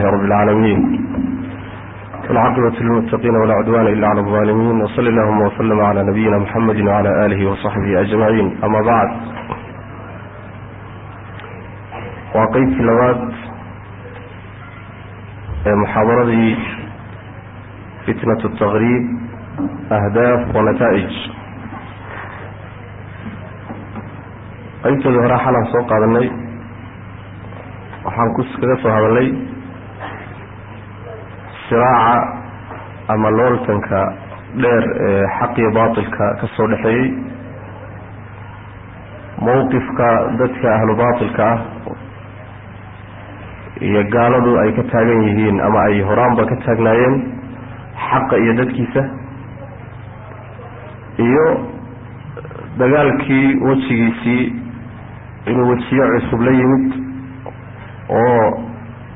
رب العالمين والعقبة للمتقين ولا عدوان إلا على الظالمين وصل اللهم وسلم على نبينا محمد وعلى آله وصحبه أجمعين أما بعد وقيت لباد محاضرة فتنة التغريب أهداف ونتائج qaybtooda hore xalaan soo qaadanay waxaan ku kaga soo hadalnay siraaca ama looltanka dheer ee xaq iyo baatilka ka soo dhexeeyey mowqifka dadka ahlu baatilka ah iyo gaaladu ay ka taagan yihiin ama ay horaanba ka taagnaayeen xaqa iyo dadkiisa iyo dagaalkii wejigiisii inuu wejiyo cusub la yimid oo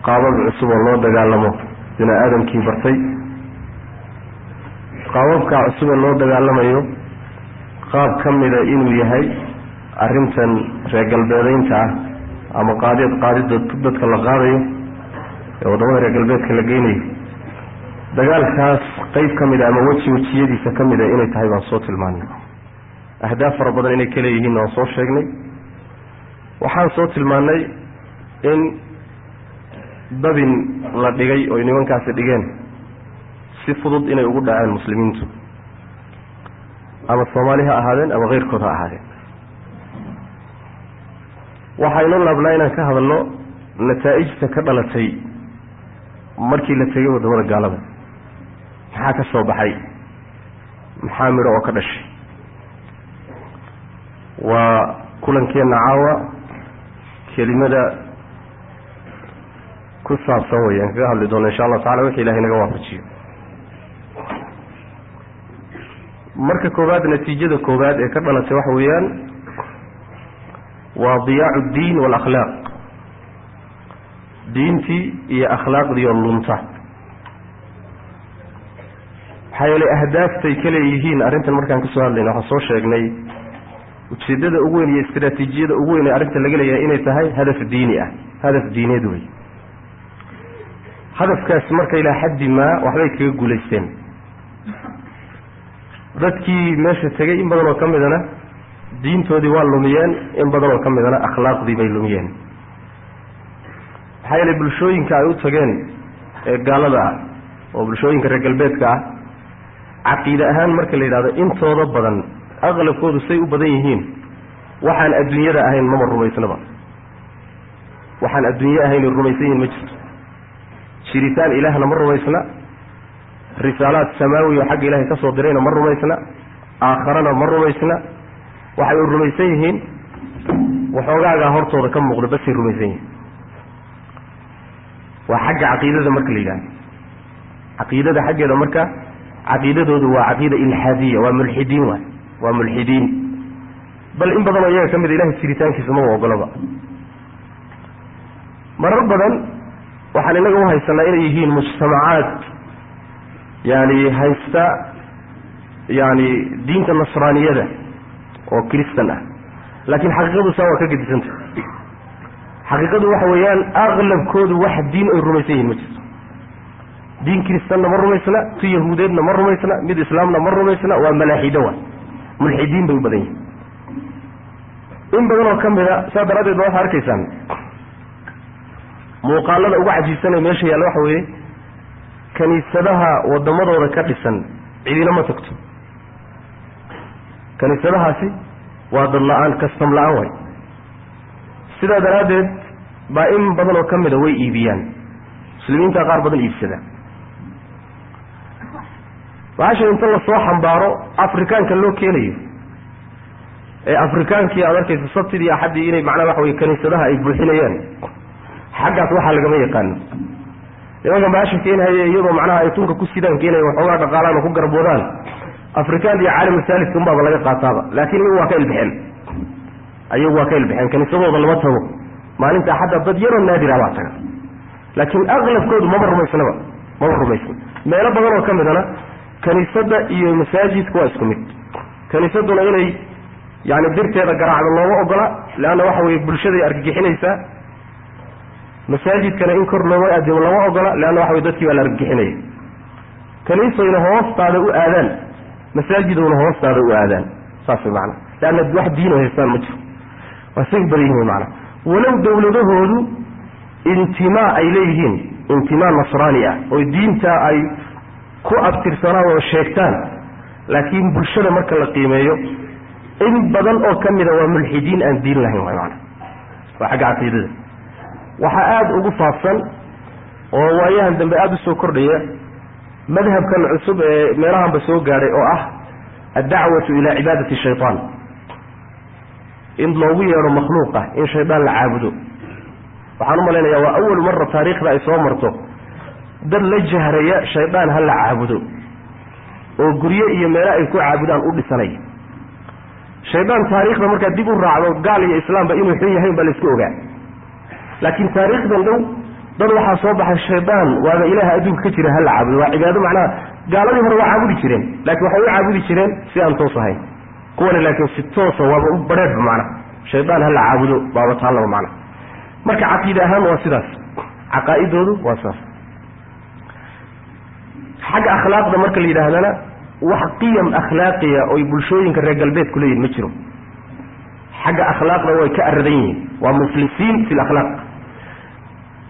qaabab cusub oo loo dagaalamo bini aadamkii bartay. Qaababkaa cusub ee loo dagaalamayo qaab ka mida inuu yahay arrintan reer galbeedeynta ah ama qaadid qaadidood dadka la qaadayo ee waddamada reer galbeedka la geynayo. Dagaalkaas qeyb ka mida ama weji wejiyadiisa ka mida inay tahay baan soo tilmaanay ahdaaf fara badan inay ka leeyihiin waan soo sheegnay. Waxaan soo tilmaanay in dabin la dhigay oy nimankaasi dhigeen si fudud inay ugu dhaceen muslimiintu. Ama soomaali ha ahaadeen ama keyrkood ha ahaadeen. Waxaynu laabnaa inaan ka hadalno nataa'ijta ka dhalatay markii la tegay waddamada gaalada. Maxaa ka soo baxay? Maxaa midho oo ka dhashay? Waa kulankeenna caawa kelimada ku saabsan wey aan kaga hadli doono insha allahu tacala wixii ilahay naga waafajiyo. Marka koowaad natiijada koowaad ee ka dhalatay waxa weeyaan waa diyaacu ddiin waalakhlaaq diintii iyo akhlaaqdiioo lunta. Maxaa yeelay ahdaaftay ka leeyihiin arrintan markaan ka soo hadlayna waxaan soo sheegnay ujeedada ugu weyn iyo istraatiijiyada ugu weyn ee arrinta laga leeyahay inay tahay hadaf diini ah. Hadaf diineed wey hadafkaas marka ilaa xaddi maa waxbay kaga guulaysteen. Dadkii meesha tegay in badan oo ka midana diintoodii waa lumiyeen in badan oo ka midana akhlaaqdii bay lumiyeen. Maxaa yeelay bulshooyinka ay u tageen ee gaalada ah oo bulshooyinka reer galbeedka ah caqiide ahaan marka la yidhahdo intooda badan aqlabkoodu say u badan yihiin waxaan adduunyada ahayn mama rumaysnaba. Waxaan adduunye ahayn rumaysan yihiin ma jirto jiritaan ilaahna ma rumaysna risaalaad samaawi oo xagga ilahay ka soo dirayna ma rumaysna aakharana ma rumaysna. Waxay u rumaysan yihiin waxoogaagaa hortooda ka muuqda basay rumaysan yihiin. Waa xagga caqiidada marka la yidhahdo caqiidada xaggeeda marka caqiidadoodu waa caqiida ilxaadiya waa mulxidiin waay waa mulxidiin. Bal in badanoo iyaga ka mida ilahay jiritaankiisa maba ogolaba marar badan waxaan inaga u haysanaa inay yihiin mujtamacaad yani haysta yani diinta nasraaniyada oo kristan ah. Laakiin xaqiiqadu saa waa ka gedisanta xaqiiqadu waxa weeyaan aqlabkoodu wax diin ay rumaysan yihiin ma jirto. Diin kristanna ma rumaysna tu yahuudeedna ma rumaysna mid islaamna ma rumaysna waa malaaxido wa mulxidiin bay u badan yihiin in badan oo ka mida saa daraaddeed ba waxaa arkaysaan muuqaalada ugu cajiibsanee meesha yaalla waxa weeye kaniisadaha waddamadooda ka dhisan cidina ma tagto. Kaniisadahaasi waa dad la'aan kastam la'aan way sidaa daraaddeed baa in badan oo ka mida way iibiyaan. Muslimiinta qaar badan iibsada. Bahasha inta la soo xambaaro afrikaanka loo keenayo. Ee afrikaankii aad arkaysa sabtidii axaddii inay macnaha waxa weye kaniisadaha ay buuxinayaan xaggaas waxaa lagama yaqaano nimankan bahasha keenhaya iyadoo macnaha ay tunka ku sidaan keenaya waxoogaa dhaqaalaan oo ku garboodaan afrikaan iyo caalam saalis unbaaba laga qaataaba. Laakiin iyagu waa ka ilbixeen. Ayagu waa ka ilbixeen. Kaniisadooda lama tago. Maalinta axadda dad yaroo naadira baa taga. Laakiin aqlabkoodu maba rumaysnaba. Maba rumaysna. Meelo badan oo ka midana kaniisada iyo masaajidka waa isku mid. Kaniisaduna inay yani dirteeda garaacda looma ogola leanna waxa weye bulshaday argagixinaysaa masaajidkana in kor looma aadimo lama ogola leanna waxa way dadkii baa la argixinaya. Kaniisayna hoostaada u aadaan masaajidowna hoostaada u aadaan saas way macana leanna wax diino haystaan ma jiro. Waa say badan yihiin macana walow dawladahoodu intimaa ay leeyihiin intimaa nasraani ah oo diinta ay ku abtirsanaan oo sheegtaan laakiin bulshada marka la qiimeeyo in badan oo ka mida waa mulxidiin aan diin lahayn way maana waa xagga caqiidada waxaa aada ugu faafsan oo waayahan dambe aada u soo kordhaya madhabkan cusub ee meelahanba soo gaadhay oo ah addacwatu ilaa cibaadati shaytaan. In loogu yeedho makhluuqa in shaydaan la caabudo. Waxaan u malaynayaa waa awal mara taariikhda ay soo marto. Dad la jahraya shaydaan ha la caabudo. Oo guryo iyo meelo ay ku caabudaan u dhisanaya shaydaan taariikhda markaad dib u raacdo gaal iyo islaamba inuu xun yahayn baa la isku ogaa laakiin taariikhdan dhow dad waxaa soo baxay shaydaan waaba ilaaha adduunka ka jira ha la caabudo. Waa cibaado macnaha gaaladii hore waa caabudi jireen laakiin waxay u caabudi jireen si aan toos ahayn. Kuwani laakiin si toosa waaba u badheedhba macna. Shaydaan ha la caabudo baaba taallaba macna. Marka caqiide ahaan waa sidaas. Caqaa'idoodu waa sidaas. Xagga akhlaaqda marka la yidhaahdana wax qiyam akhlaaqiya oy bulshooyinka reer galbeedku leeyihiin ma jiro. Xagga akhlaaqda way ka aradan yihiin. Waa muflisiin fi lakhlaaq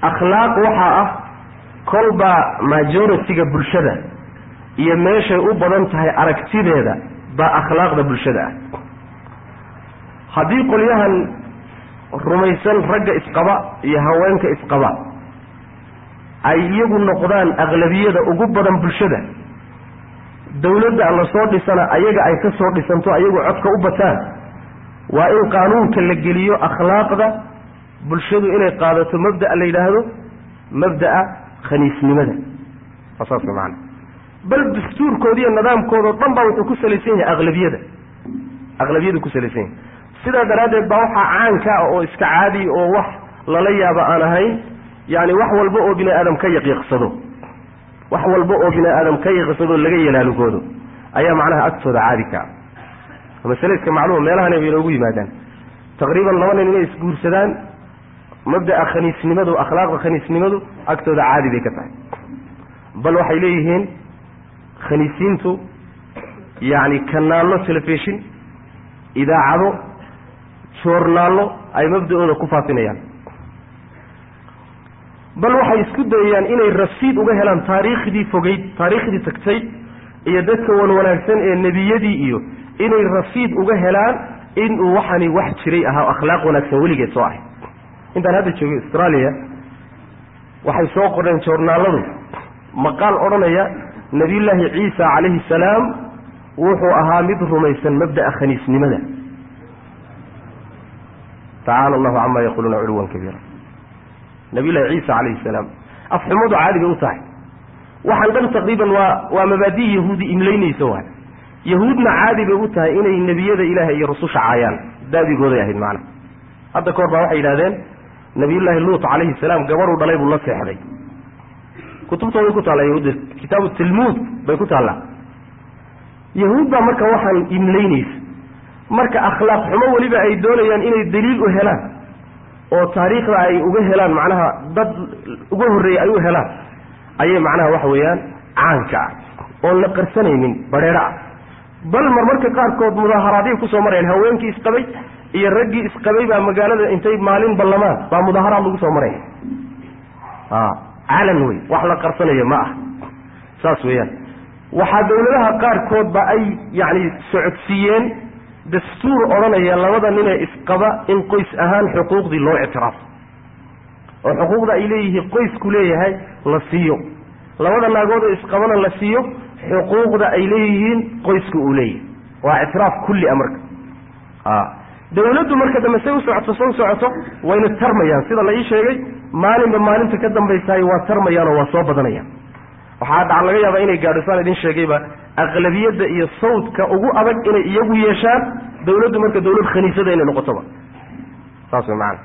akhlaaq waxaa ah kolbaa majority-ga bulshada iyo meeshay u badan tahay aragtideeda baa akhlaaqda bulshada ah. Haddii qolyahan rumaysan ragga isqaba iyo haweenka isqaba ay iyagu noqdaan aqlabiyada ugu badan bulshada dawladda la soo dhisana ayaga ay ka soo dhisanto ayagu codka u bataan waa in qaanuunka la geliyo akhlaaqda bulshadu inay qaadato mabda'a la yidhaahdo mabda'a khaniisnimada waa saas bal dastuurkooda iyo nidaamkoodao dhan baa wuxuu ku salaysan yahay aqlabiyada. Aqlabiyadu ku salaysan yahay. Sidaa daraaddeed baa waxaa caanka ah oo iska caadi oo wax lala yaaba aan ahayn yani wax walba oo bini aadam ka yaqiiqsado wax walba oo bini aadam ka yaqiiqsado laga yalaalugoodo ayaa macnaha agtooda caadi ka ah. Masale iska macluuma meelahan bay inoogu yimaadaan. Taqriiban laba nin inay isguursadaan mabda'a khaniisnimadu akhlaaqda khaniisnimadu agtooda caadi bay ka tahay. Bal waxay leeyihiin khaniisiintu yacni kanaallo telefishin idaacado joornaallo ay mabda-ooda ku faafinayaan. Bal waxay isku dayayaan inay rasiid uga helaan taariikhdii fogeyd taariikhdii tagtay iyo dadka wan wanaagsan ee nebiyadii iyo inay rasiid uga helaan inuu waxani wax jiray ahaa akhlaaq wanaagsan weligeed soo ahay intaan hadda joogay australia waxay soo qoreen joornaalladu maqaal odhanaya nebiyullaahi ciisa calayhi salaam wuxuu ahaa mid rumaysan mabda'a khaniisnimada. Tacaala allahu cama yaquuluuna culuwan kabiira. Nabiyullahi ciisa calayhi salaam afxumadu caadi bay u tahay. Waxaan dhan taqriiban waa waa mabaadi' yahuudi imlaynaysa waay. Yahuudna caadi bay u tahay inay nebiyada ilaahay iyo rususha caayaan. Daabigooday ahayd macna. Hadda kahor baa waxay yidhahdeen nabiyullaahi luut calayhi salaam gabadhuu dhalay buu la seexday. Kutubtooday ku taalla yahuudda kitaabu tilmuud bay ku taallaa. Yahuud baa marka waxaan imlaynaysa marka akhlaaq xumo weliba ay doonayaan inay daliil u helaan oo taariikhda ay uga helaan macnaha dad uga horreeyey ay u helaan ayay macnaha waxa weeyaan caanka ah oon la qarsanaynin badheedho ah. Bal marmarka qaarkood mudaaharaadiyay ku soo marayaan haweenkii isqabay iyo raggii isqabay baa magaalada intay maalin ballamaan. Baa mudaaharaad lagu soo maraya a calan wey. Wax la qarsanayo ma ah. Saas weeyaan. Waxaa dawladaha qaarkoodba ay yacni socodsiiyeen dastuur odhanaya labada ninee isqaba in qoys ahaan xuquuqdii loo ictiraafo oo xuquuqda ay leeyihiin qoysku leeyahay la siiyo. Labada naagood oo isqabana la siiyo xuquuqda ay leeyihiin qoysku uu leeyahay. Waa ictiraaf kulli a marka. A dawladdu marka dambe say u socoto sa u socoto wayna tarmayaan. Sida la ii sheegay maalinba maalinta ka dambaysahay waa tarmayaan oo waa soo badanayaan. Waxaa dhac laga yaabaa inay gaadho saan idin sheegayba aqlabiyadda iyo sawdka ugu adag inay iyagu yeeshaan dawladdu marka dawlad khaniisada inay noqotoba. Saas way macana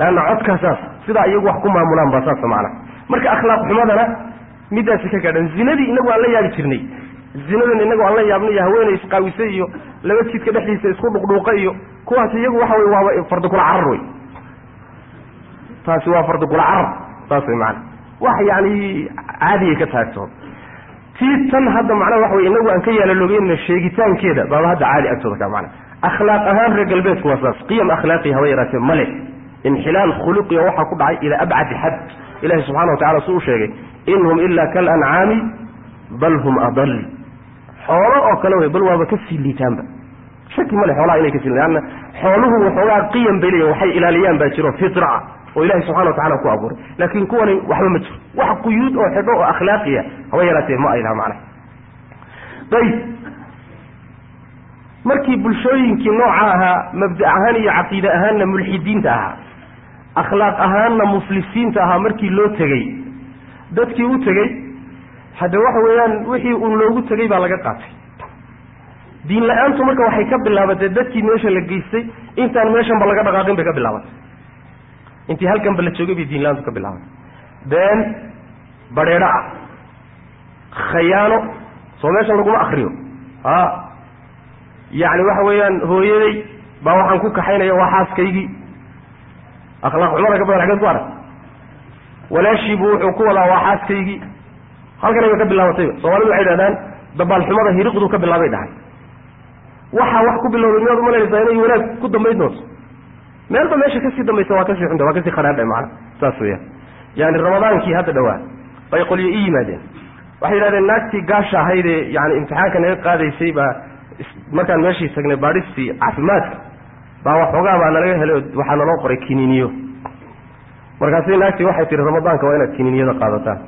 leanna codkaasaas sidaa iyagu wax ku maamulaan baa saasa macana marka akhlaaq xumadana midaasi ka gaadhan zinadii inagu aan la yaabi jirnay zinadan inagu aan la yaabnay iyo haweeney isqaawisay iyo laba jidka dhexdiisa isku dhuqdhuuqa iyo kuwaas iyagu waxa wey waaba farda kula carar wey taasi waa fardigula carab saas way macana wax yani caadiyay ka taagto. Tii tan hadda macnaha waxa wey inagu aan ka yaalaloogeyna sheegitaankeeda baaba hadda caadi agtooda ka macna. Akhlaaq ahaan reer galbeedku waa saas. Qiyam akhlaaqi haba yaraatee male inxilaal khuluqiya waxaa ku dhacay ilaa abcadi xad. Ilahi subxana wa tacala su u sheegay in hum ilaa kalancaami bal hum adal xoolo oo kale wey bal waaba ka sii liitaanba. Shaki male xoolaha inay ka sii lianna xooluhu waxoogaa qiyam bay leeyihiin waxay ilaaliyaan baa jiro fitra ah oo ilahi subxana wa tacala ku abuuray. Laakiin kuwani waxba ma jiro. Wax quyuud oo xidho oo akhlaaqiya haba yaraatee ma ay laha macnaha ayib markii bulshooyinkii nooca ahaa mabda ahaan iyo caqiide ahaanna mulxidiinta ahaa akhlaaq ahaanna muflisiinta ahaa markii loo tegey dadkii u tegey hadde waxa weeyaan wixii uu loogu tegey baa laga qaatay. Diin la'aantu marka waxay ka bilaabatay dadkii meesha la geystay intaan meeshanba laga dhaqaaqin bay ka bilaabatay. Intii halkanba la joogay bay diin la'aantu ka bilaabatay. Been badheedho ah khayaano soo meeshan laguma akriyo a yacni waxa weeyaan hooyaday baa waxaan ku kaxaynaya waa xaaskaygii. Akhlaaq xumada ka badan xageed ku arag. Walaashiibu wuxuu ku wadaa waa xaaskaygii halkanay ba ka bilaabatayba soomaalidu waxay dhahdaan dabaalxumada hiriqdu ka bilaabay dhahay. Waxaa wax ku bilowday miyaad umalanaysaa inay wanaag ku dambayn doonto meelba meesha ka sii dambaysa waa ka sii xunta waa ka sii khadhaadha macana saas weeyaan. Yani ramadaankii hadda dhawaa bay qolyo ii yimaadeen. Waxay yidhahdeen naagtii gaasha ahaydee yani imtixaanka naga qaadaysay baa markaan meeshii tagnay baadhistii caafimaadka baa waxoogaa baa nalaga helay waxaa naloo qoray kiniiniyo markaasi naagtii waxay tihi ramadaanka waa inaad kiniiniyada qaadataan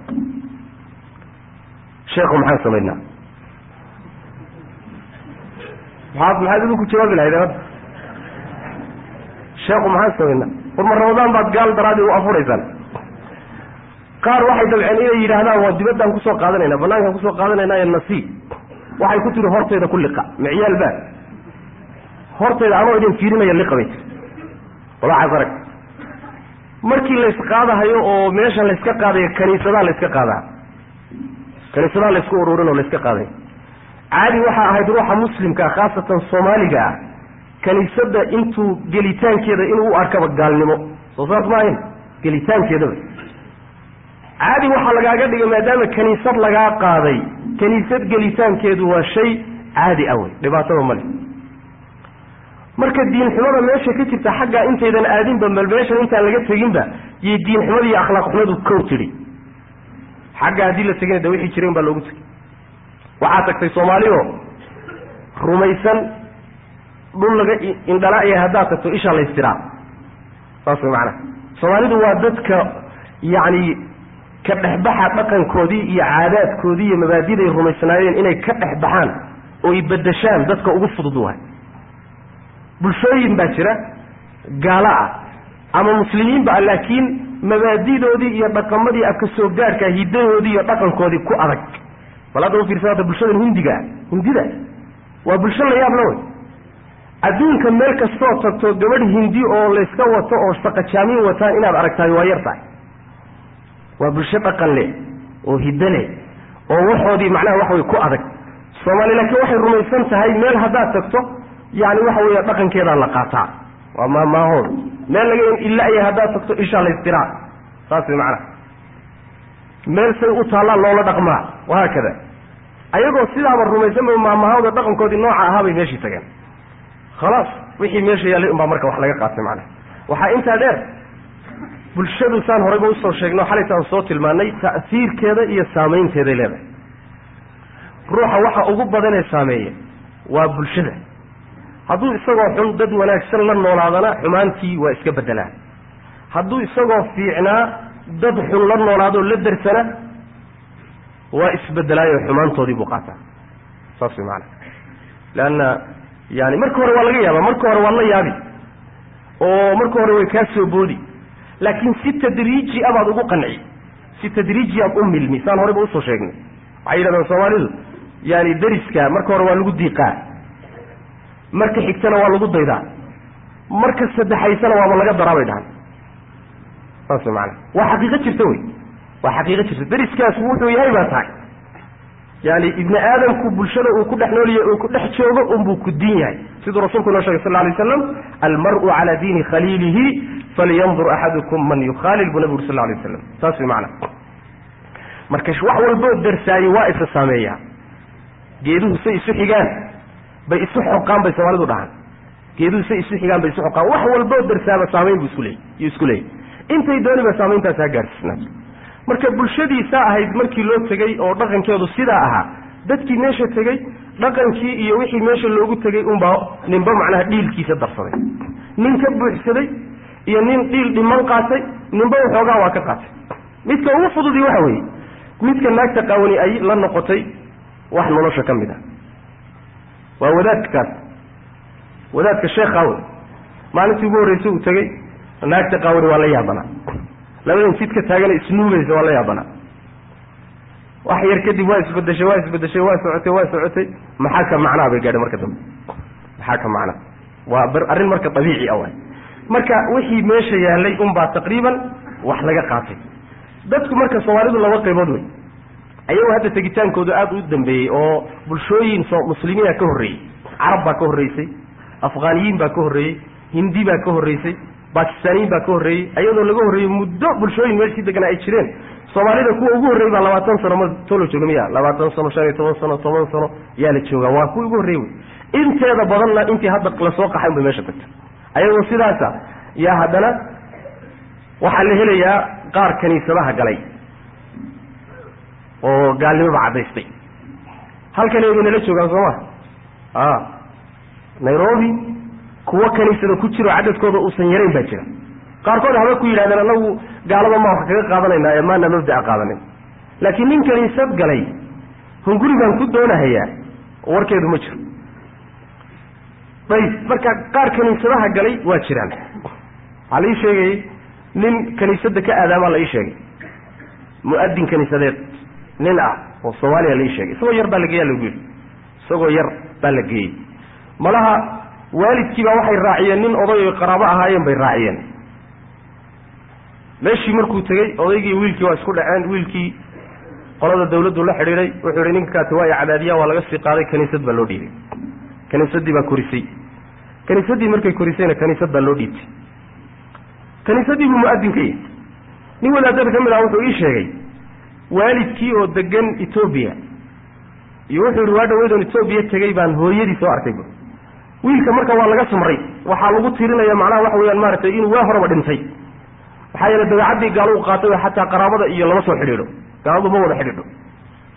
sheekhu maxaan samaynaa maxaad maxaad idinku jawaabi lahayd hadda sheekhu maxaan samaynaa war ma ramadaan baad gaal daraadii u afuraysaan. Qaar waxay dabceen inay yidhaahdaan waa dibaddaan ku soo qaadanayna banaankaan ku soo qaadanayna ee nasi waxay ku tiri hortayda ku liqa micyaal baa. Hortayda anoo idin fiirinaya liqa bay tiri walaxaas arag. Markii laysqaadahayo oo meesha layska qaadayo kaniisadaha layska qaadaa kaniisadaha laysku ururin oo layska qaadayo caadi waxaa ahayd ruuxa muslimka khaasatan soomaaliga ah kaniisada intuu gelitaankeeda inuu u arkaba gaalnimo. Soo saas ma ahayn? Gelitaankeedaba caadi waxaa lagaaga dhigay maadaama kaniisad lagaa qaaday kaniisad gelitaankeedu waa shay caadi ah wey. Dhibaatada male marka diinxumada meesha ka jirta xaggaa intaydan aadinba bal meeshan intaan laga teginba iyo diinxumada iyo akhlaaq xumadu kow tidhi xagga haddii la tegina de wixii jireen baa loogu tegay. Waxaa tagtay soomaaliyo? Rumaysan dhul laga indhala'ya haddaad tagto ishaa laystiraa. Saas way macanaha soomaalidu waa dadka yacni ka dhexbaxa dhaqankoodii iyo caadaadkoodii iyo mabaadiday rumaysnaayeen inay ka dhex baxaan oo ay bedeshaan dadka ugu fudud waay. Bulshooyin baa jira gaalo ah ama muslimiinba ah laakiin mabaadidoodii iyo dhaqamadii afka soo gaadhka hidahoodii iyo dhaqankoodii ku adag. Bal hadda u fiirsada bulshadan hindiga hindida waa bulsho la yaab la wey adduunka meel kastoo tagto gabadh hindi oo layska wato oo saqajaamin wataan inaad aragtahay waa yar tahay. Waa bulsho dhaqan leh oo hiddo leh oo waxoodii macnaha waxa wey ku adag. Soomaali laakiin waxay rumaysan tahay meel haddaad tagto yani waxa weeye dhaqankeedaa la qaataa waa maamaahood meel laga ilaya haddaad tagto ishaa laystiraa saas way macnaha meel say u taallaan loola dhaqmaa. Wahaakada ayagoo sidaaba rumaysanba maamahawda dhaqankoodii nooca ahaa bay meeshii tageen. Khalaas wixii meesha yaallay unbaa marka wax laga qaatay macnaha waxaa intaa dheer bulshadu saan horeyba u soo sheegno xalaytaan soo tilmaanay ta'siirkeeda iyo saamaynteeday leedahay. Ruuxa waxa ugu badanee saameeya waa bulshada hadduu isagoo xun dad wanaagsan la noolaadana xumaantii waa iska beddelaa. Hadduu isagoo fiicnaa dad xun la noolaadoo la darsana waa isbedelaayo xumaantoodii buu qaataa. Saas way macanaa leanna yani marka hore waa laga yaaba marka hore waad la yaabi oo marka hore way kaa soo boodi. Laakiin si tadriiji abaad ugu qanci. Si tadriiji aad u milmi saan horeyba u soo sheegnay. Waxay yidhahdeen soomaalidu yani dariska marka hore waa lagu diiqaa marka xigtana waa lagu daydaa. Marka saddexaysana waaba laga daraa bay dhahan saas way macanaa waa xaqiiqo jirta wey. Waa xaqiiqo jirta. Dariskaas wuxuu yahay baa tahay. Yani ibni aadamku bulshada uu ku dhex noolyahay uu ku dhex joogo unbuu ku diin yahay. Siduu rasulku inoo shegay sal lay waslam almaru cala diini khaliilihi falyandur axadukum man yukhaalil buu nabi uri sal lay waslam saas way macana marka wax walboo darsaaye waa isa saameeyaa. Geeduhu say isu xigaan bay isu xoqaan bay soomaalidu dhahaan. Geeduhu say isu xigaan bay isu xoqaan. Wax walboo darsaaba saamayn buu isku leeyay yuu isku leeyay. Intay dooniba saamayntaas ha gaarsiisnaato marka bulshadiisaa ahayd markii loo tegey oo dhaqankeedu sidaa ahaa dadkii meesha tegey dhaqankii iyo wixii meesha loogu tegey unbaa ninba macnaha dhiilkiisa darsaday. Nin ka buuxsaday iyo nin dhiil dhiman qaatay ninba waxoogaa waa ka qaatay. Midka ugu fududii waxa weeye midka naagta qaawani ay la noqotay wax nolosha ka mid ah waa wadaadkaas wadaadka sheekhawe maalintii ugu horreysay uu tegey naagta qaawani waa la yaabanaa. Labadan jidka taagana isnuugaysa waa la yaabanaa. Wax yar kadib waa isbedeshay waa isbedeshay waa socotay waa socotay. Maxaa ka macnaa bay gaadhay marka dambe? Maxaa ka macnaa? Waa arrin marka dabiici ah waay. Marka wixii meesha yaalay unbaa taqriiban wax laga qaatay. Dadku marka soomaalidu laba qaybood wey ayagoo hadda tegitaankoodu aada u dambeeyey oo bulshooyin muslimiina ka horreeyey carab baa ka horreysay afghaniyiin baa ka horreeyey hindi baa ka horreysay bakistaaniyiin baa ka horreeyey ayadoo laga horreeyey muddo bulshooyin meeshii deganaa ay jireen. Soomaalida kuwa ugu horreeyey baa labaatan sano ma tolo jooga miya labaatan sano shan iyo toban sano toban sano yaa la joogaa. Waa kuwa ugu horreeyey wey inteeda badanna intii hadda la soo qaxay un bay meesha tagta ayagoo sidaasa yaa haddana waxaa la helayaa qaar kaniisadaha galay oo gaalnimoba caddaystay. Halkan ayba nala joogaan soo ma? A nairobi kuwo kaniisada ku jiro cadadkooda uusan yarayn baa jira. Qaarkood haba ku yidhahdeen anagu gaalada maa wax kaga qaadanaynaa ee maana mabda'a qaadanin. Laakiin nin kaniisad galay hunguri baan ku doonahayaa warkeedu ma jiro. Ayb marka qaar kaniisadaha galay waa jiraan. Waxaa la ii sheegayey nin kaniisadda ka aadaamaa la ii sheegay. Mu'adin kaniisadeed nin ah oo soomaaliya la ii sheegay. Isagoo yar baa la geeya lagu isagoo yar baa la geeyey. Malaha waalidkii baa waxay raaciyeen nin oday oy qaraabo ahaayeen bay raaciyeen. Meeshii markuu tegey odaygii wiilkii waa isku dhaceen. Wiilkii qolada dawladdu la xidhiiday wuxuu yihi ninkaati waa i cadaadiya waa laga sii qaaday. Kaniisad baa loo dhiibay. Kaniisaddii baa korisay. Kaniisaddii markay korisayna kaniisad baa loo dhiibtay. Kaniisaddii buu mu'adin ka yahy nin wadaadada ka mid ah wuxuu ii sheegay waalidkii oo degan etoobiya iyo wuxuu yihi waa dhaweydon etoobiya tegey baan hooyadii soo arkay bu wiilka marka waa laga samray waxaa lagu tirinaya macnaha waxa weyaan maaragtay inuu waa horaba dhintay. Maxaa yeele dabeecaddii gaalo u qaatay xataa qaraabada iyo lama soo xidhiidho. Gaaladu ma wada xidhiidho.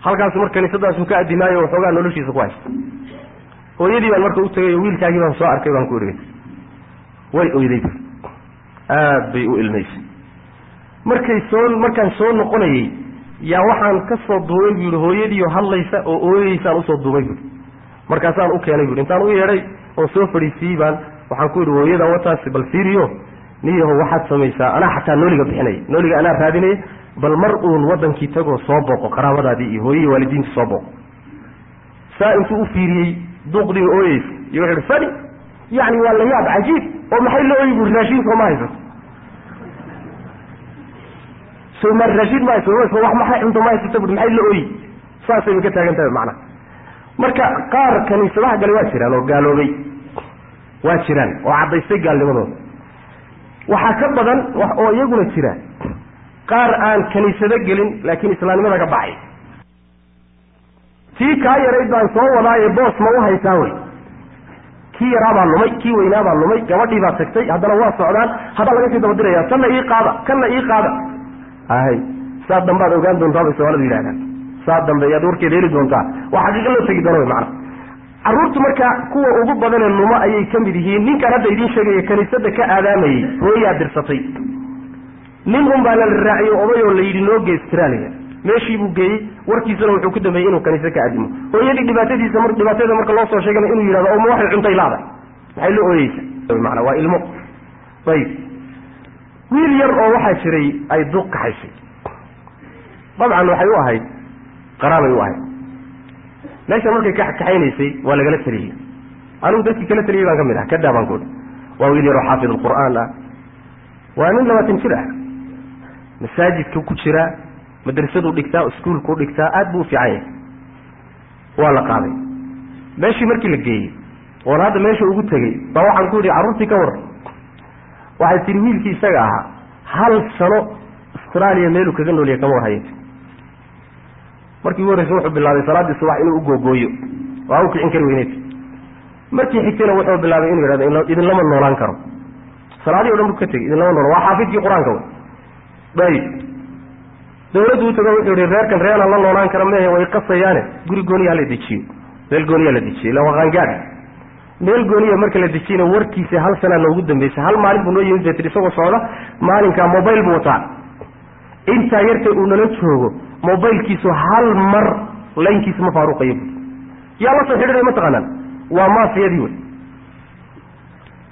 Halkaasu mar kaniisadaasu ka adimaayo waxoogaa noloshiisa ku haysta. Hooyadii baan marka u tegay wiilkaagii baan soo arkay baan ku idhi way oyday aad bay u ilmaysay. Markay soo markaan soo noqonayey yaa waxaan ka soo duubay bu yihi hooyadiioo hadlaysa oo ooyeysaan u soo duubay buui markaasaan u keenay buui intaan u yeedhay oon soo fadhiisiiyey baan waxaan ku yidhi hooyada wataasi bal fiiriyo. Niyaho waxaad samaysaa. Anaa xataa nooliga bixinaya nooliga anaa raadinaya bal mar uun wadankii tagoo soo booqo qaraabadaadii iyo hooyihii waalidiinta soo booqo. Saa intuu u fiiriyey duuqdiiba ooyeysa. Iyo wuxu ihi fani yacni waa la yaab cajiib. Oo maxay la ooyi buui raashin sooma haysato soma raashin ma haysato wax maxay cunto ma haysato bui maxay la ooyi saasayba ka taagan tahay macnaha marka qaar kaniisadaha gale waa jiraan oo gaaloobay. Waa jiraan oo caddaystay gaalnimadooda waxaa ka badan oo iyaguna jira. Qaar aan kaniisado gelin laakiin islaamnimada ka baxay. Tii kaa yarayd baan soo wadaaye boos ma u haysaa wey kii yaraabaa lumay kii weynaabaa lumay gabadhii baa tagtay haddana waa socdaan haddaa laga sii dabadiraya tanna ii qaada kanna ii qaada hay saa dambaad ogaan doontaa bay soomaaladu yidhahdaan saa dambe ayaad warkeeda heli doontaa. Waa xaqiiqa loo tegi doona wy macana carruurtu marka kuwa ugu badanee lumo ayay ka mid yihiin. Ninkaan hadda idiin sheegaya kaniisada ka aadaamayey hooyaa dirsatay. Nin un baa la raaciyey oday oo la yidhi noo gee australia meeshii buu geeyey. Warkiisana wuxuu ku dambeeyey inuu kaniise ka aadimo. Hooyadii dhibaatadiisa mar dhibaatada marka loo soo sheegana inuu yidhahdo oma waxay cuntay laada maxay la ooyeysa? Maana waa ilmo. Ayib wiil yar oo waxaa jiray ay duuq kaxaysay. Dabcan waxay u ahayd qaraabay u ahayd. Meesha markay ka kaxaynaysay waa lagala taliyey anigu dadkii kala taliyey baan ka mid ah ka daabaan kuhi waa wiil yaroo xaafid alqur'aan ah. Waa nin labaatan jir ah. Masaajidka ku jiraa madrasaduu dhigtaa iskuolkuu dhigtaa aad buu u fiican yahay. Waa la qaaday. Meeshii markii la geeyey oon hadda meesha ugu tegey baa waxaan ku yidhi carruurtii ka warran waxay tihi wiilkii isaga ahaa hal sano austraaliya meeluu kaga nooliya kama warhayati markii ugu horreysa wuxuu bilaabay salaaddii subax inuu ugoogooyo waa u kicin kari weyneyd markii xigtayna wuxuu bilaabay inuu yidhahdo idinlama noolaan karo. Salaadii o dhan bu ka tegey idinlama noolaan waa xaafidkii qur'aanka wey. Ayib dawladdu u tago wuxuu yihi reerkan reeraan la noolaan kara mehe way qasayaane guri gooniya hala dejiyo meel gooniyaa la dejiyo illa waa qaangaad meel gooniya marka la dejiyana warkiisa hal sanaa noogu dambeysay. Hal maalin buu noo yimid bay tihi isagoo socda maalinkaa mobile buu wataa. Intaa yarta uu nala joogo mobilkiisu hal mar laynkiisa ma faaruqayo bu yaa la soo xidhiray mataqaanaan waa maafiyadii wey.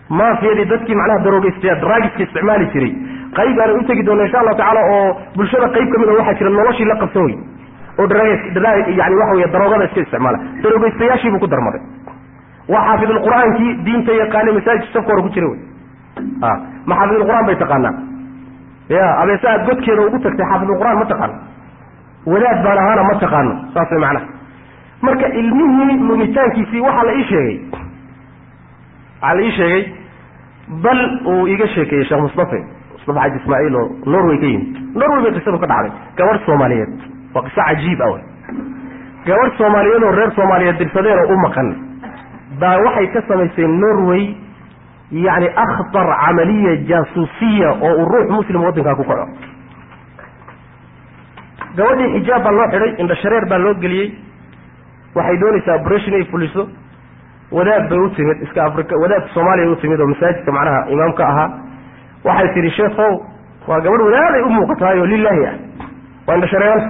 Maafiyadii dadkii macnaha daroogeystaya draagiska isticmaali jiray. Qayb aana u tegi doona insha allahu tacaala oo bulshada qayb ka mid a waxaa jira noloshii la qabsan wey oo yani waxa wey daroogada iska isticmaala. Darogeystayaashiibuu ku darmaday waa xaafidulqur-aankii diinta yaqaanay masaajidka safka hore ku jira wey. A ma xaafidulqur-aan bay taqaanaa. Ya abeese aad godkeeda ugu tagtay xaafidulqur-aan ma taqaano wadaad baan ahaana ma taqaano saas way macnaha. Marka ilmihii lumitaankiisii waxaa la ii sheegay. Waxaa la ii sheegay bal uu iga sheekeeyey sheekh mustafe mustafa xaji ismaaciil oo norway ka yimid. Norway bay qisadu ka dhacday. Gabadh soomaaliyeed. Waa qiso cajiib ah wey. Gabadh soomaaliyeed oo reer soomaaliyeed dirsadeen oo u maqan baa waxay ka samaysay norway yacni akhtar camaliya jaasuusiya oo uu ruux muslim waddankaa ku kaco gabadhii xijaab baa loo xidhay indha shareer baa loo geliyey. Waxay doonaysaa operation ay fuliso. Wadaad bay u timid iska africa wadaad soomaaliya u timid oo masaajidka macnaha imaamka ahaa. Waxay tihi sheekhow waa gabadh wadaaday u muuqataayoo lilaahi ah. Waa indha shareeranta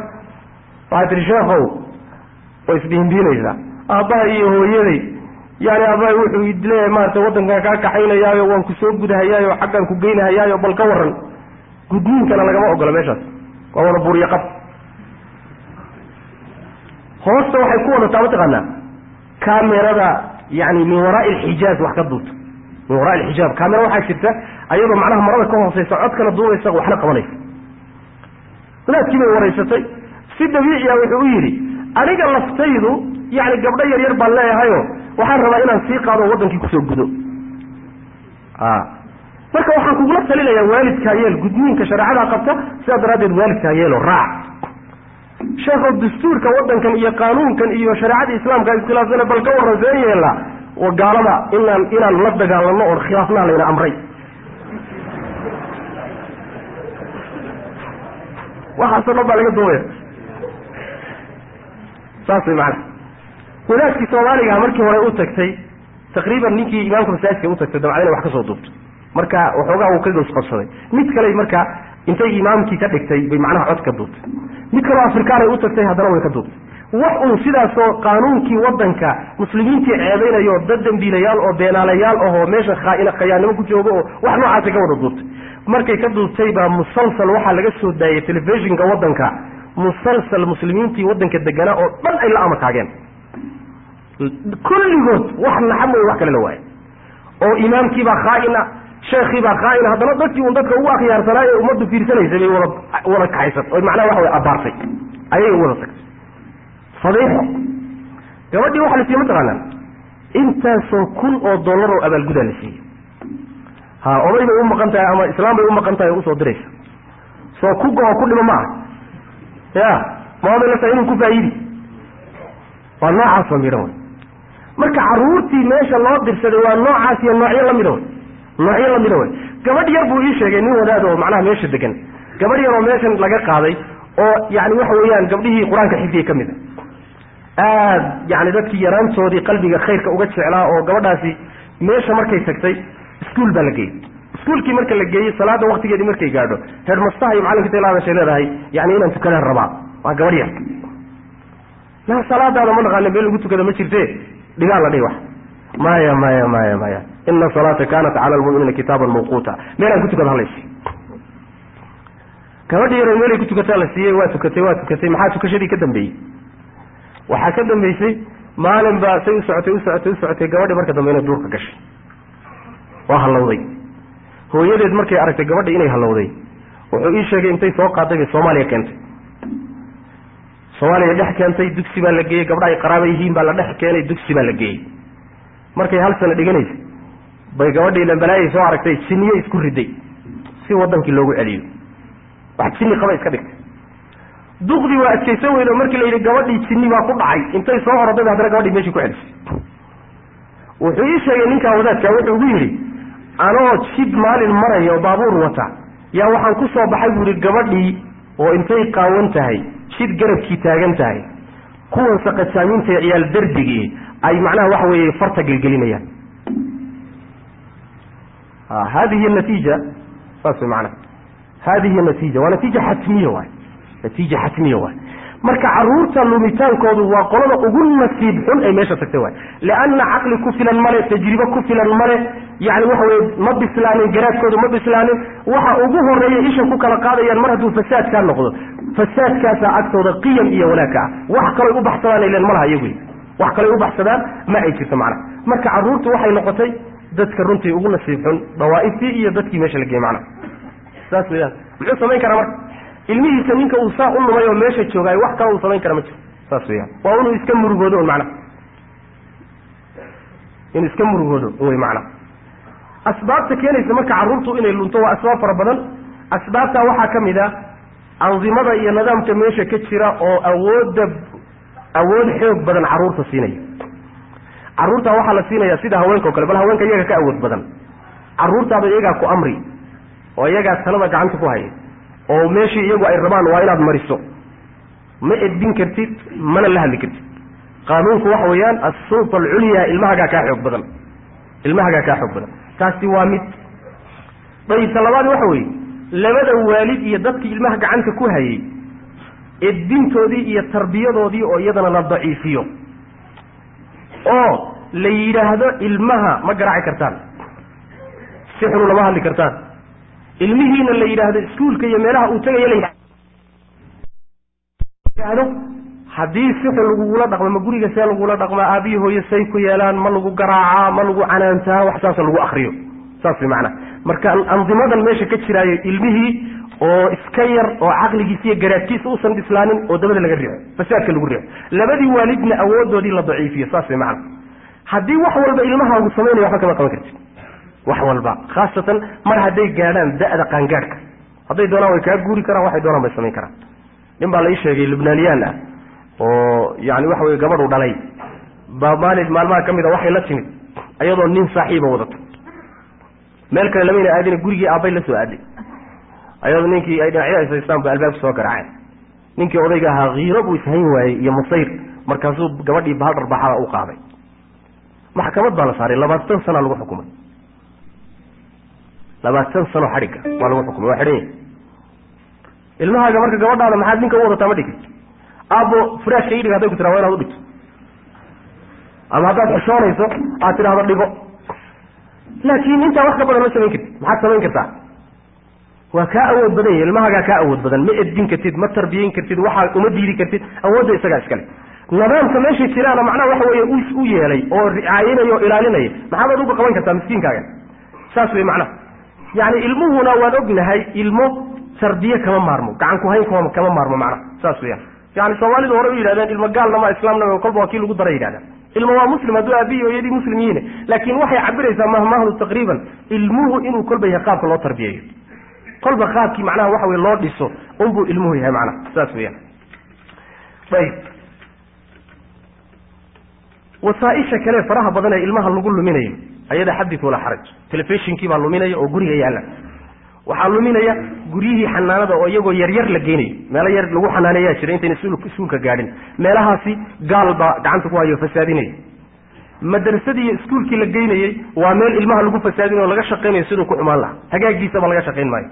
waxay tihi sheekhow way isbihinbiinaysaa aabbaha iyo hooyaday yani aabbahay wuxuu leeyahay maarata waddankan kaa kaxaynayaayo waan ku soo gudahayaayo xaggaan ku geynahayaayo bal ka waran gudniinkana lagama ogola meeshaas. Waa wada buuriyo hoosta waxay ku wadataa mataqaanaa kamerada yani min waraai alxijaaz wax ka duubta min warai alxijaab kamera waxaa jirta ayadoo macnaha marada ka hooseysa codkana duubaysa waxna qabanaysa. Wadaadkii bay waraysatay. Si dabiiciya wuxuu u yidhi aniga laftaydu yani gabdho yar yar baan leeyahayo waxaan rabaa inaan sii qaado wadankii ku soo gudo. Marka waxaan kugula talinayaa waalidkaa yeel gudniinka shareecada qabta sidaa daraaddeed waalidkaa yeelo raac. Sheekho dastuurka wadankan iyo qaanuunkan iyo shareecada islaamka iskhilaafsana bal ka warran seen yeela gaalada inaan inaan la dagaalano oon khilaafnaa layna amray. Waxaasoo dhan baa laga doobaya saas way macana wadaadkii soomaaliga markii hore u tagtay taqriiban ninkii imaamka masaajidka u tagtay dabcad inay wax ka soo duubto marka waxoogaa uu ka gosqabsaday mid kale marka intay imaamkii ka dhigtay bay macnaha cod ka duubtay. Mid kaloo afrikaanay u tagtay haddana way ka duubtay. Wax uun sidaasoo qaanuunkii wadanka muslimiintii ceebeynayo dad dambiilayaal oo beenaalayaal ahoo meesha khayaannimo ku joogo oo wax noocaasay ka wada duubtay. Markay ka duubtay baa musalsal waxaa laga soo daayay telefishinka wadanka musalsal muslimiintii wadanka deganaa oo dhan ay la amakaageen kulligood wax naxa mooye wax kale la waayo. Oo imaamkiibaa khaaina sheekhiibaa khaaina haddana dadkii un dadka ugu akhyaarsanaa ee ummaddu fiirsanaysay bay wada wada kaxaysat oy macnaha waxa way abaartay. Ayay wada tagtay. Fadiixo gabadhii waxa la siiyey mataqaanaa intaasoo kun oo dollar oo abaalgudaa la siiyey. Ha oday bay u maqan tahay ama islaam bay u maqan tahay oo u soo diraysa. Soo ku go-o ku dhimo ma aha ya tahay inuu ku faa'iidi. Waa noocaasoo midhan wey marka carruurtii meesha loo dirsaday waa noocaas iyo noocyo lamida wey noocyo lamida wey gabadh yar buu ii sheegay nin wadaad oo macnaha meesha degan gabadh yar oo meeshan laga qaaday oo yani waxa weeyaan gabdhihii qur'aanka xifdiyey ka mid a aad yani dadkii yaraantoodii qalbiga khayrka uga jeclaa oo gabadhaasi meesha markay tagtay iskuol baa la geeyey. Iskuolkii marka la geeyey salaada waktigeedii markay gaadho heermastaha iyo macalinka intay la hadashay leedahay yani inaan tukadaan rabaa. Waa gabadh yar. La salaadaada ma naqaana meel lagu tukada ma jirte dhigaa la dhihi wax maya maya maya maya. Ina salaata kanat cala lmu'miniina kitaaban mawquuta meelaan ku tukada halaysi gabadhi yaro meelay ku tukataa la siiyey waa tukatay waa tukatay. Maxaa tukashadii ka dambeeyey? Waxaa ka dambeysay maalin baa say u socotay u socotay gabadhi marka dambe inay duurka gashay. Waa hallowday hooyadeed markay aragtay gabadha inay hallowday wuxuu ii sheegay intay soo qaaday bay soomaaliya keentay soomaaliya dhex keentay dugsi baa la geeyey gabdha ay qaraaba yihiin baa la dhex keenay dugsi baa la geeyey. Markay hal sano dhiganaysa bay gabadhii lambalaayay soo aragtay jinniye isku riday si wadankii loogu celiyo. Wax jinni qaba iska dhigtay duqdii waa adkaysan weyn oo markii la yidhi gabadhii jinni baa ku dhacay intay soo oroday haddana gabadhii meeshii ku celisay. Wuxuu ii sheegay ninkaa wadaadka wuxuu ugu yidhi anoo jid maalin maraya oo baabuur wata. Yaa waxaan ku soo baxay buu yihi gabadhii oo intay qaawan tahay jid garabkii taagan tahay kuwan saqajaamiinta ciyaal darbigii ay macnaha waxa weeye farta gelgelinayaan. Hadihi natiija saas way macnaha. Hadihi natiija waa natiija xatmiya waay natiija xatmiya waay. Marka carruurta lumitaankoodu waa qolada ugu nasiib xun ay meesha tagtay waay. Lianna caqli ku filan male tajribe ku filan male yani waxa weye ma bislaanin garaadkoodu ma bislaanin waxa ugu horreeya isha ku kala qaadayaan mar hadduu fasaadkaa noqdo fasaadkaasaa agtooda qiyam iyo wanaagka ah. Wax kaloy u baxsadaan ilen malaha iyagu. Wax kaloy u baxsadaan ma ay jirto macnaha marka caruurtu waxay noqotay dadka runtii ugu nasiib xun dawaaiftii iyo dadkii meesha la geeyey macnaha saas weyaan muxuu samayn karaa marka? Ilmihiisa ninka uu saa u lumay oo meesha joogaay wax kale uu samayn kara ma jiro. Saas weyaan waa inuu iska murugoodo un macnaha inuu iska murugoodo wey macnaha asbaabta keenaysa marka carruurtu inay lunto waa asbaab fara badan. Asbaabtaa waxaa ka mid a andimada iyo nidaamka meesha ka jira oo awoodda awood xoog badan carruurta siinaya. Carruurtaa waxaa la siinaya sida haweenka o kale bal haweenka iyaga ka awood badan. Carruurtaada iyagaa ku amri oo iyagaa talada gacanta ku haya oo meeshii iyagu ay rabaan waa inaad mariso. Ma edbin kartid mana la hadli kartid. Qaanuunku waxa weeyaan assulta alculyaa ilmahagaa kaa xoog badan. Ilmahagaa kaa xoog badan. Taasi waa mid. Dayibta labaadi waxa weeye labada waalid iyo dadkii ilmaha gacanta ku hayay edbintoodii iyo tarbiyadoodii oo iyadana la daciifiyo. Oo la yidhaahdo ilmaha ma garaaci kartaan si xunu lama hadli kartaan. Ilmihiina la yidhaahdo iskuulka iyo meelaha uu tegayo la yidhahdo haddii si xun lagugula dhaqmo ma guriga see lagula dhaqmaa aabbihi hooye say ku yeelaan ma lagu garaacaa ma lagu canaantaa wax saasa lagu akriyo saas way macnaha marka andimadan meesha ka jiraayo ilmihii oo iska yar oo caqligiisa iyo garaadkiisa usan bislaanin oo dabada laga riixo fasaadka lagu riixo. Labadii waalidna awoodoodii la daciifiyo saas way haddii wax walba ilmahaagu samaynaya waxba kama qaban kartid. Wax walba khaasatan mar hadday gaadhaan da'da qaangaadhka hadday doonaan way kaa guuri karaan waxay doonaan bay samayn karaan. Nin baa la ii sheegay lubnaaniyaan ah oo yani waxa weye gabadhu dhalay. Baa maalin maalmaha ka mid a waxay la timid ayadoo nin saaxiiba wadato meel kale lamayna aadina gurigii aabbay la soo aaday. Ayadoo ninkii ay dhinacyo haystaan ba albaabka soo garaaceen. Ninkii odayga ahaa kiiro buu ishayn waayey iyo masayr. Markaasuu gabadhii bahal dharbaxada u qaaday maxkamad baa la saaray. Labaatan sana lagu xukumay. Labaatan sano xadhigga waa lagu xukumay. Waa xidhan yahy ilmahaaga marka gabadhaada maxaad ninka u wadataa ma dhigid aabbo furaashka idhig haday ku tiraa waa inaad udhigto ama haddaad xishoonayso aad tidhahdo dhigo laakiin intaa wax badan ma samayn kartid maxaad samayn kartaa? Waa kaa awood badan yahy ilmahaagaa kaa awood badan. Ma edbin kartid ma tarbiyeyn kartid waxaa uma diidi kartid awoodda isagaa iskale nidaamka meesha jiraana macnaha waxa weeye u yeelay oo ricaayinaya oo ilaalinaya maxaadaad uga qaban kartaa miskiinkaaga? Saas wey macnaha. Yani ilmuhuna waan ognahay ilmo tarbiye kama maarmo gacan kuhayn kama maarmo macnaha. Saas weyaan yani soomaalidu hore u yidhahdeen ilmo gaalna ma islaamna kolba waa kii lagu dara yidhahdaan ilmo waa muslim hadduu aabihi hooyadii muslim yihiin laakiin waxay cabiraysaa mahmahdu taqriiban. Ilmuhu inuu kolba yahay qaabka loo tarbiyeeyo. Kolba qaabkii macnaha waxa wey loo dhiso unbuu ilmuhu yahay macnaha. Saas weyaan ayib. Wasaaisha kale faraha badan ee ilmaha lagu luminayo ayada xadid walaa xaraj. Telefishinkii baa luminaya oo guriga yaalla waxaa luminaya guryihii xanaanada oo iyagoo yaryar la geynayo meelo yar lagu xanaaneeyaa jira intayna iskuulka gaadhin. Meelahaasi gaal baa gacanta ku hayo fasaadinaya. Madrasadii iskuulkii la geynayey waa meel ilmaha lagu fasaadinayo o laga shaqaynayo siduu ku xumaan lahaa. Hagaagiisaba laga shaqayn maayo.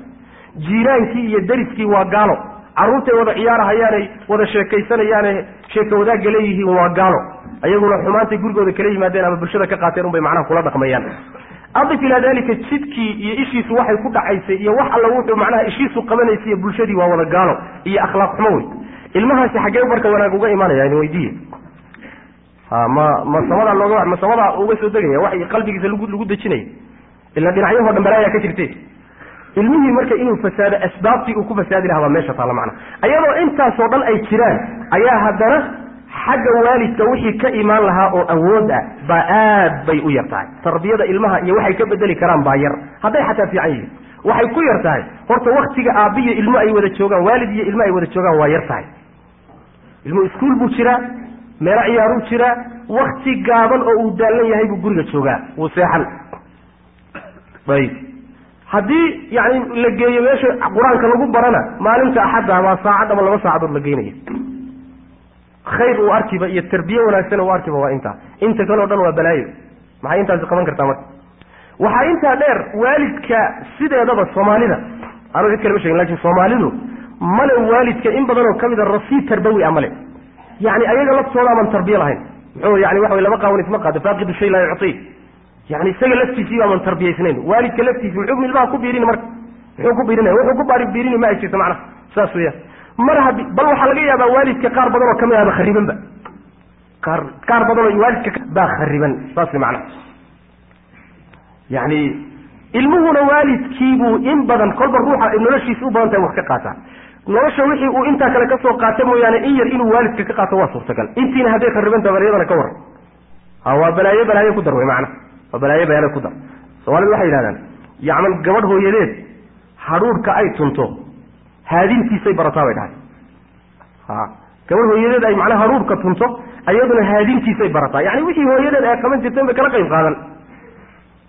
Jiiraankii iyo dariskii waa gaalo. Carruurtay wada ciyaarahayaanay wada sheekaysanayaane sheeka wadaagga leeyihiin waa gaalo. Ayaguna xumaantay gurigooda kala yimaadeen ama bulshada ka qaateen unbay macnaha kula dhaqmayaan adif ilaa dalika jidkii iyo ishiisu waxay ku dhacaysay iyo wax alla wuxuu macnaha ishiisu qabanaysay iyo bulshadii waa wada gaalo iyo akhlaaq xumo wey ilmahaasi xaggee marka wanaag uga imaanaya in weydiiye ha ma ma samadaa looga ma samadaa uga soo degaya wax qalbigiisa lagu lagu dejinaya? Ila dhinacyahoo dhan balaayaa ka jirte ilmihii marka inuu fasaado asbaabtii uu ku fasaadi lahaa baa meesha taalla macnaha ayadoo intaasoo dhan ay jiraan ayaa haddana xagga waalidka wixii ka imaan lahaa oo awood ah baa aad bay u yar tahay. Tarbiyada ilmaha iyo waxay ka bedeli karaan baa yar. Hadday xataa fiican yihiin. Waxay ku yar tahay. Horta waktiga aabbiyo ilmo ay wada joogaan waalid iyo ilmo ay wada joogaan waa yar tahay. Ilmuhu iskuol buu jiraa meelo ciyaaruu jiraa wakti gaaban oo uu daallan yahay buu guriga joogaa. Wuu seexan. Ayib haddii yani la geeyo meesha qur'aanka lagu barana maalinta axadda waa saacad ama laba saacadood la geynaya khayr uu arkiba iyo tarbiye wanaagsan uu arkiba waa intaa. Inta kale o dhan waa balaayo. Maxay intaasi qaban kartaa marka? Waxaa intaa dheer waalidka sideedaba soomaalida anu cid kale ma shegin laakiin soomaalidu male waalidka in badan oo ka mid a rasiid tarbawi a male yani ayaga laftooda aman tarbiye lahayn. Muxuu yani waxa laba qaawan isma qaado faaqidu shay laa yucti. Yani isaga laftiisii baaman tarbiyaysnayn waalidka laftiisi muxuu ilmaha ku biirini marka. Muxuu ku biirinaya wuxuu ku biirini ma ay jirto macnaha saas weeyaan mar haddi bal waxaa laga yaabaa waalidka qaar badan oo ka mid ahba kharibanba qaar qaar badan oo waalidka baa khariban saas macnaha. Yani ilmuhuna waalidkiibuu in badan kolba ruuxa noloshiisa u badan tahay wax ka qaataa nolosha wixii uu intaa kale ka soo qaata mooyaane in yar inuu waalidka ka qaato waa suurtagal. Intiina hadday kharibantaha bal iyadana ka waran ha waa balaayo balaayo ku dar wey macana waa balaayo balaayo ku dar. Soomaalida waxay yidhahdaan yacmal gabadh hooyadeed hadhuudhka ay tunto haadintiisay barataa bay dhahay. Ha gabadh hooyadeed ay macnaha hadhuudhka tunto ayaduna haadintiisay barataa. Yani wixii hooyadeed ay qaban jirteen bay kala qayb qaadan.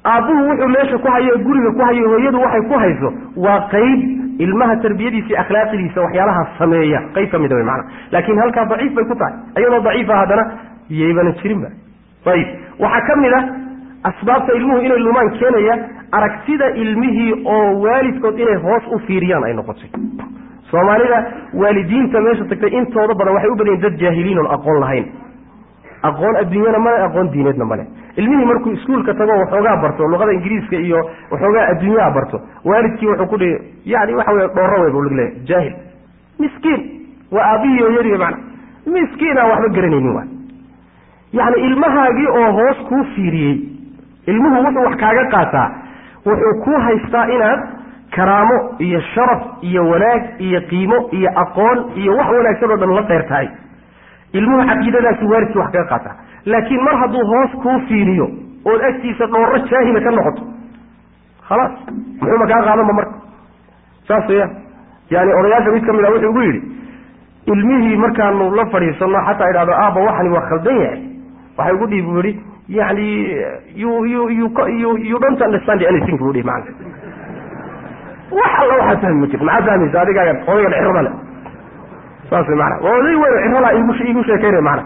Aabbuhu wuxuu meesha ku hayo guriga ku hayo hooyadu waxay ku hayso waa qayb ilmaha tarbiyadiisa akhlaaqidiisa waxyaalaha sameeya. Qayb ka mida wy maana laakin halkaa daciif bay ku tahay. Iyadoo daciifa haddana yaybana jirinba ayib. Waxaa ka mid a asbaabta ilmuhu inay lumaan keenaya aragtida ilmihii oo waalidkood inay hoos u fiiriyaan ay noqotay. Soomaalida waalidiinta meesha tagtay intooda badan waxay u badan yihiin dad jaahiliin oon aqoon lahayn. Aqoon adduunyana male aqoon diineedna male ilmihii markuu iskuolka tago waxoogaa barto luqada ingiriiska iyo waxoogaa adduunyaha barto waalidkii wuxuu ku dhihi yani waxa wey dhooro wey bu leeyahy jaahil. Miskiin. Waa aabihii hooyadii mana miskiinaan waxba garanaynin wa yani ilmahaagii oo hoos kuu fiiriyey. Ilmuhu wuxuu wax kaaga qaataa wuxuu kuu haystaa inaad karaamo iyo sharaf iyo wanaag iyo qiimo iyo aqoon iyo wax wanaagsan oo dhan la dheer tahay. Ilmuhu caqiidadaasi waalidkii wax kaga qaataa laakiin mar hadduu hoos kuu fiiriyo ood agtiisa dhooro jaahila ka noqoto khalaas muxuuma kaa qaadanba marka? Saas weya yani odayaasha mid ka mid a wuxuu ugu yidhi ilmihii markaanu la fadhiisano xataa idhahdo aaba waxani waa khaldan yahay. Waxay ugu dhihi bu yihi yani you you you don't understand anything bu dhihi maana wax alla waxaa fahmi ma maxaa fahmaysa adigaaga odaygan cirada le saas maana oday weyn cirada igu sheekeynaya maana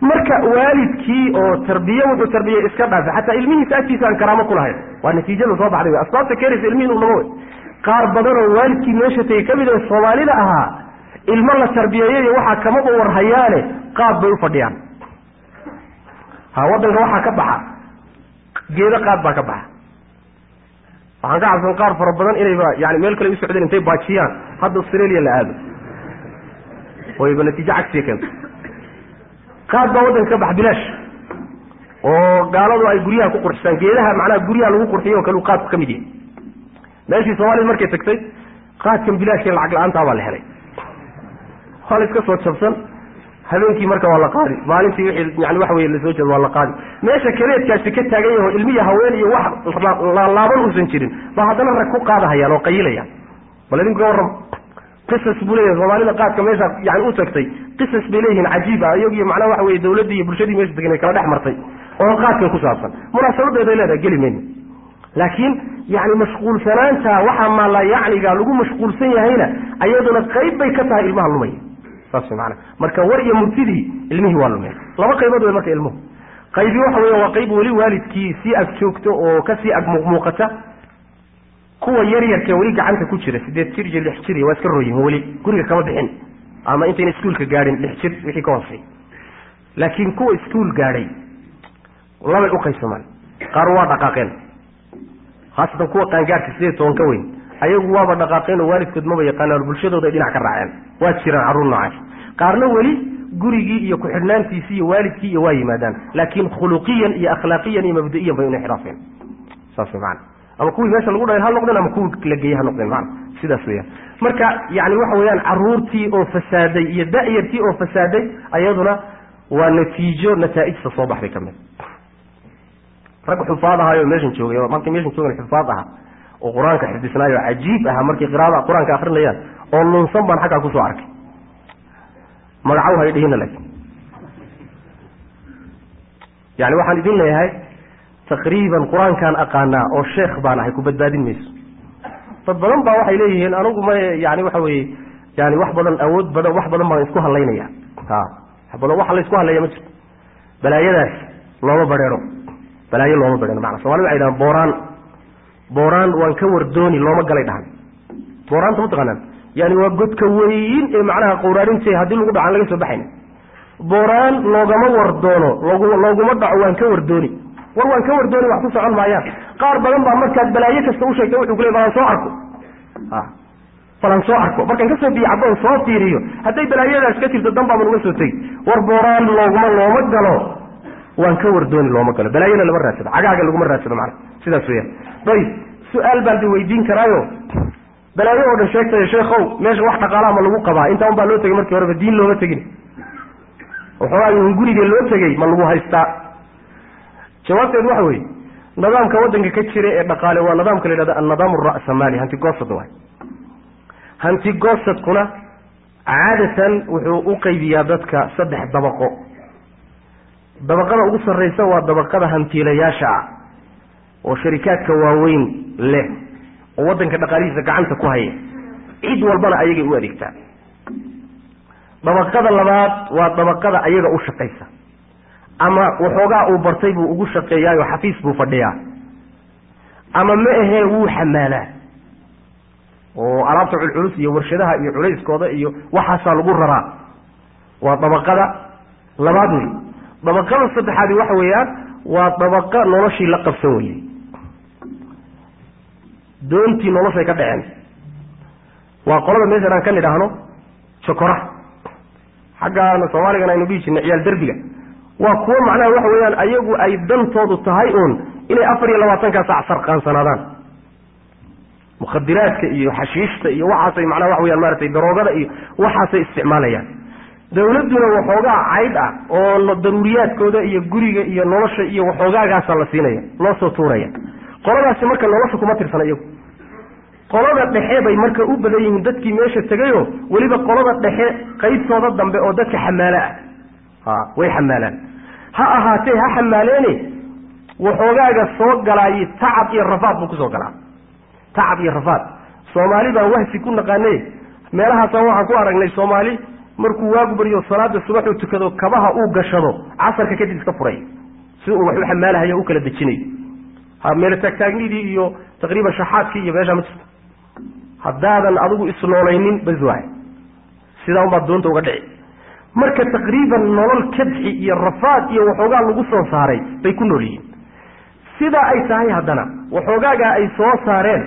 marka waalidkii oo tarbiye wuxuu tarbiye iska dhaafay xataa ilmihiisa agtiisa aan karaamo kulahayn waa natiijada soo baxday. Asbaabta keenaysa ilmihi inu lama wey qaar badan oo waalidkii meesha tegey ka mid oo soomaalida ahaa ilmo la tarbiyeeyayo waxaa kamaba warhayaane qaad bay ufadhiyaan ha waddanka waxaa ka baxa. Geedo qaad baa ka baxa. Waxaan ka cabsan qaar fara badan inayba yani meel kale u socdeen intay baajiyaan. Hadda australia la aado. Wayba natiijo cagsiya keento. Qaad baa waddanka ka baxa bilaash. Oo gaaladu ay guryaha ku qurxisaan geedaha macnaha guryaha lagu qurxiyo o kale uu qaadku ka mid yahay. Meeshii soomaalida markay tagtay qaadkan bilaashka lacag la'aantaa baa la helay. Waa la iska soo jabsan habeenkii marka waa la qaadi. Maalintii wixii yani waxa weye la soo jeedo waa la qaadi. Meesha kaleedkaasi ka taagan yaho ilmiya haween iyo wax laalaaban uusan jirin ba haddana rag ku qaadahayaan oo qayilayaan. Bal idinku ka warrama qisas buu leeyahay soomaalida qaadka meesha yani u tagtay qisas bay leeyihiin cajiib ah iyagiyo macnaha waxa weye dawladdii iyo bulshadii meesha degan kala dhex martay oo qaadkan ku saabsan. Munaasabadeeday leedahay geli mayno laakiin yani mashquulsanaanta waxaa maala yacniga lagu mashquulsan yahayna ayaduna qayb bay ka tahay ilmaha lumaya saas maana marka war iyo murtidii ilmihii waa lumeen laba qaybood wey marka ilmuhu qaybi waxa weya waa qayb weli waalidkii sii ag joogto oo ka sii ag muuqmuuqata kuwa yar yarkee weli gacanta ku jira sideed jir iyo lix jir iyo waa iska rooyihin weli. Guriga kama bixin ama intayna iskuolka gaadhin lix jir wixii ka hoosay. Laakiin kuwa iskuol gaadhay labay u qaybsamaan qaar waa dhaqaaqeen. Haasatan kuwa qaangaarka sideed toban ka weyn. Ayagu waaba dhaqaaqeen oo waalidkood maba yaqaanaan bulshadooda dhinac ka raaceen. Waa jiraan carruur noocaas qaarna weli gurigii iyo ku-xidhnaantiisii iyo waalidkii iyo waa yimaadaan. Laakiin khuluqiyan iyo akhlaaqiyan iyo mabda'iyan bay inxiraafeen saas way maana ama kuwii meesha lagu dhayn ha noqdeen ama kuwii la geeyey ha noqdeen maana sidaas weyaan marka yani waxa weeyaan caruurtii oo fasaaday iyo da-yartii oo fasaaday ayaduna waa natiijo nataa'ijta soo baxday ka mid. Rag xufaad ahaayo meeshan joogay markay meeshan joogan xufaad aha oo qur'aanka xifdisnaayo cajiib aha markay qiraada qur'aanka akrinayaan oo lunsan baan xaggaa ku soo arkay magacaw hay dhihina laakiin. Yani waxaan idin leeyahay taqriiban qur'aankaan aqaanaa oo sheekh baan ahay ku badbaadin mayso. Dad badan baa waxay leeyihiin anigu ma yani waxa weye yani wax badan awood badan wax badan baan isku hadlaynaya ha wax badan waxa la isku hadlaya ma jirto. Balaayadaas looma bareero. Balaayo looma bareero maana somalida waxay dhahaan booraan booraan waan ka wardooni looma galay dhahan booraanta mataqaanaan yani waa godka weyn ee macnaha qowraarinta haddii lagu dhaco laga soo baxayn. Booraan loogama wardoono log looguma dhaco waan ka wardooni war waan ka wardooni wax ku socon maayaan. Qaar badan baa markaad balaayo kasta u sheegta wuxuu kule balan soo arko. Balan soo arko. Markaan ka soo biyacdoon soo fiiriyo. Hadday balaayadaas ka jirto dan baaban uga soo tegi. War booraan looguma looma galo. Waan ka wardooni looma galo. Balaayana lama raadsado. Cagaaga laguma raadsado macana sidaas weyaan ayib su'aal baan di weydiin karaayo balaayo oo dhan sheegtay sheekhow meesha wax dhaqaalaha ma lagu qabaa. Intaa un baa loo tegay markii horeba diin looma tegin. Waxoogaa un gurigee loo tegey ma lagu haystaa. Jawaabteedu waxa weeye nidaamka waddanka ka jira ee dhaqaale waa nidaamka la yidhahdo annadaam ra'samaali hanti goosad waay. Hanti goosadkuna caadatan wuxuu u qaybiyaa dadka saddex dabaqo. Dabaqada ugu sarraysa waa dabaqada hantiilayaasha ah oo sharikaadka waaweyn leh oo waddanka dhaqaalihiisa gacanta ku haya cid walbana ayagay u adeegtaa. Dabaqada labaad waa dabaqada ayaga u shaqaysa ama waxoogaa uu bartay buu ugu shaqeeyaayo xafiis buu fadhiyaa. Ama ma ahee wuu xamaalaa. Oo alaabta culculus iyo warshadaha iyo culayskooda iyo waxaasaa lagu raraa. Waa dabaqada labaad wey dabaqada saddexaadi waxa weeyaan waa dabaqa noloshii la qabsan weyey doontii noloshay ka dhaceen. Waa qolada meeshan aan ka nidhaahno jokora xaggaana soomaaligana aynu dhihi jirnay ciyaal derbiga. Waa kuwo macnaha waxa weeyaan ayagu ay dantoodu tahay uun inay afar iyo labaatankaa sac sarqaansanaadaan mukhadiraadka iyo xashiishta iyo waxaasay macnaha waxa weyaan maaragtay daroogada iyo waxaasay isticmaalayaan. Dawladduna waxoogaa cayd ah oo daruuriyaadkooda iyo guriga iyo nolosha iyo waxoogaagaasa la siinaya loo soo tuuraya qoladaasi marka nolosha kuma tirsana iyagu. Qolada dhexe bay marka u badan yihiin dadkii meesha tegayo weliba qolada dhexe qaybtooda dambe oo dadka xamaalo ah. Way xamaalaan ha ahaatee ha xamaaleene waxoogaaga soo galaayi tacab iyo rafaad buu ku soo galaa. Tacab iyo rafaad. Soomaali baan wahsi ku naqaane meelahaasaan waxaan ku aragnay soomaali markuu waagu baryo salaada subax uu tukado kabaha uu gashado casarka kadib iska furay. Si uu wax u xamaalahayo u kala dejinayo ha meelo taagtaagnidii iyo taqriiban shaxaadkii iyo meeshaa ma jirto. Haddaadan adigu isnoolaynin bas waay sidaa unbaad doonta uga dhici. Marka taqriiban nolol kadxi iyo rafaad iyo waxoogaa lagu soo saaray bay ku nool yihiin. Sidaa ay tahay haddana waxoogaagaa ay soo saareen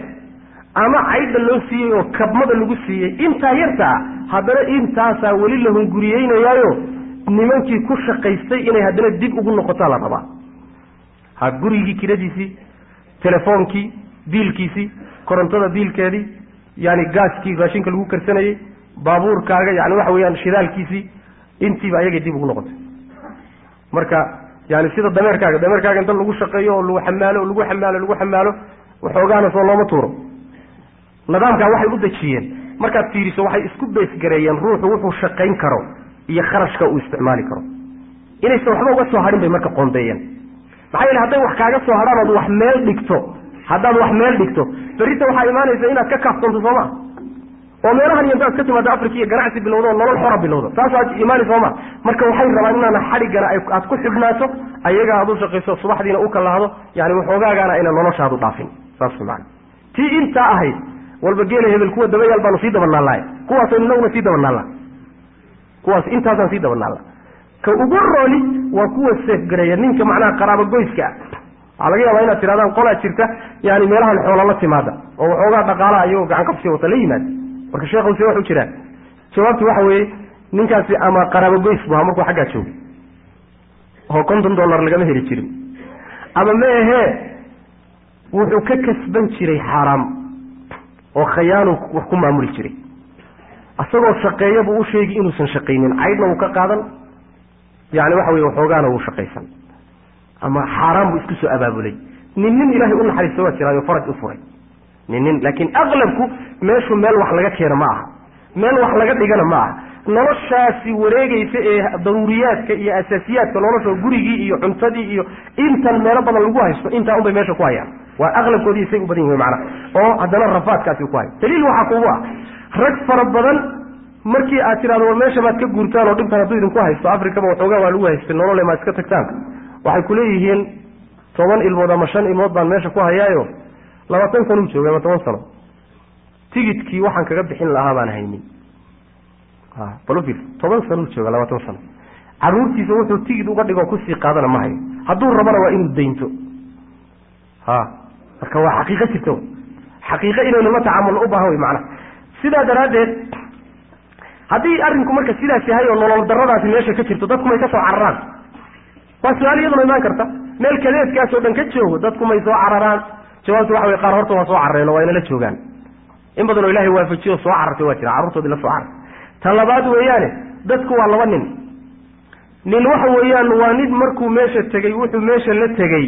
ama caydha loo siiyey oo kabmada lagu siiyey intaa yarta ah haddana intaasaa weli la hunguriyeynayaayo nimankii ku shaqaystay inay haddana dib ugu noqotaa la rabaa ha gurigii kiradiisii telefoonkii biilkiisii korontada biilkeedii yani gaaskii raashinka lagu karsanayey baabuurkaaga yani waxa weeyaan shidaalkiisii intiiba ayagay dib ugu noqotay. Marka yani sida dameerkaaga dameerkaaga inta lagu shaqeeyo oo lagu xamaalo lagu xamaalo lagu xamaalo waxoogaana soo looma tuuro. Nidaamkaa waxay u dejiyeen. Markaad fiiriso waxay isku beesgareeyeen ruuxu wuxuu shaqayn karo iyo kharashka uu isticmaali karo. Inaysan waxba uga soo harin bay marka qoondeeyeen maxaa yeele hadday wax kaaga soo hadhaan ood wax meel dhigto haddaad wax meel dhigto berrita waxaa imaanaysa inaad ka kaaftoonto soo maa oo meelahan iyo intaad ka timaado africa iyo ganacsi bilowdo nolol xora bilowdo. Taasaa imaani sooma marka waxay rabaan inaana xadhiggana aad ku xidhnaato ayaga aad u shaqayso subaxdiina u kalahdo yani waxoogaagaana ayna noloshaadu dhaafin. Saas tii intaa ahayd walba geela hebel kuwa dabayaal baanu sii dabanaalahay kuwaasaynu inaguna sii dabanaalla kuwaas intaasaan sii dabanaalla ka ugu rooli waa kuwa seefgareeya ninka macnaha qaraabo goyska ah. Waxaa laga yaabaa inaad tirahdaan qolaa jirta yani meelahan xoola la timaada oo waxoogaa dhaqaalaha iyagoo gacan qabsi wata la yimaada marka sheekhu se waxu jiraan jawaabtu waxa weeye ninkaasi ama qaraabo goys bu ahaa markuu xaggaa joogay. Oo konton dollar lagama heli jirin. Ama ma ahee wuxuu ka kasban jiray xaaraam oo khayaanu wax ku maamuli jiray. Isagoo shaqeeya buu u sheegi inuusan shaqaynin. Caydhna wuu ka qaadan yani waxa weye waxoogaana wuu shaqaysan. Ama xaaraan buu isku soo abaabulay. Nin nin ilaahay u naxariista waa jiraayo faraj u furay. Nin nin laakiin aqlabku meeshu meel wax laga keeno ma aha. Meel wax laga dhigana ma aha. Noloshaasi wareegaysa ee daruuriyaadka iyo asaasiyaadka nolosha gurigii iyo cuntadii iyo intan meelo badan lagu haysto intaa unbay meesha ku hayaan. Waa aqlabkoodii say u badan yihiin macana oo haddana rafaadkaasi ku haya daliil waxaa kugu ah rag fara badan markii aad tidhahdo war meesha maad ka guurtaan oo dhibkan hadduu idinku haysto africaba waxoogaa waa lagu haystay nolole maad iska tagtaan. Waxay ku leeyihiin toban ilmood ama shan ilmood baan meesha ku hayaayo labaatan sanuu joogay ama toban sano. Tigidkii waxaan kaga bixin lahaa baan haynin. Balufir toban sanuu jooga labaatan sano. Caruurtiisa wuxuu tigid uga dhigoo ku sii qaadana ma hayo hadduu rabana waa inuu daynto. Ha marka waa xaqiiqo jirta xaqiiqo inaynu la tacaamulno u baahan wey macnaha sidaa daraaddeed haddii arrinku marka sidaas yahay oo nolol daradaasi meesha ka jirto dadku may ka soo cararaan. Waa su'aal iyaduna imaan karta. Meel kadeedkaas oo dhan ka joogo dadku may soo cararaan. Jawaabtu waxa wey qaar horta waa soo carareen oo waa inala joogaan. In badan oo ilahay waafajiyo soo carartay waa jira carruurtoodii la soo carartay. Ta labaad weeyaane dadku waa laba nin. Nin waxa weeyaan waa nin markuu meesha tegey wuxuu meesha la tegey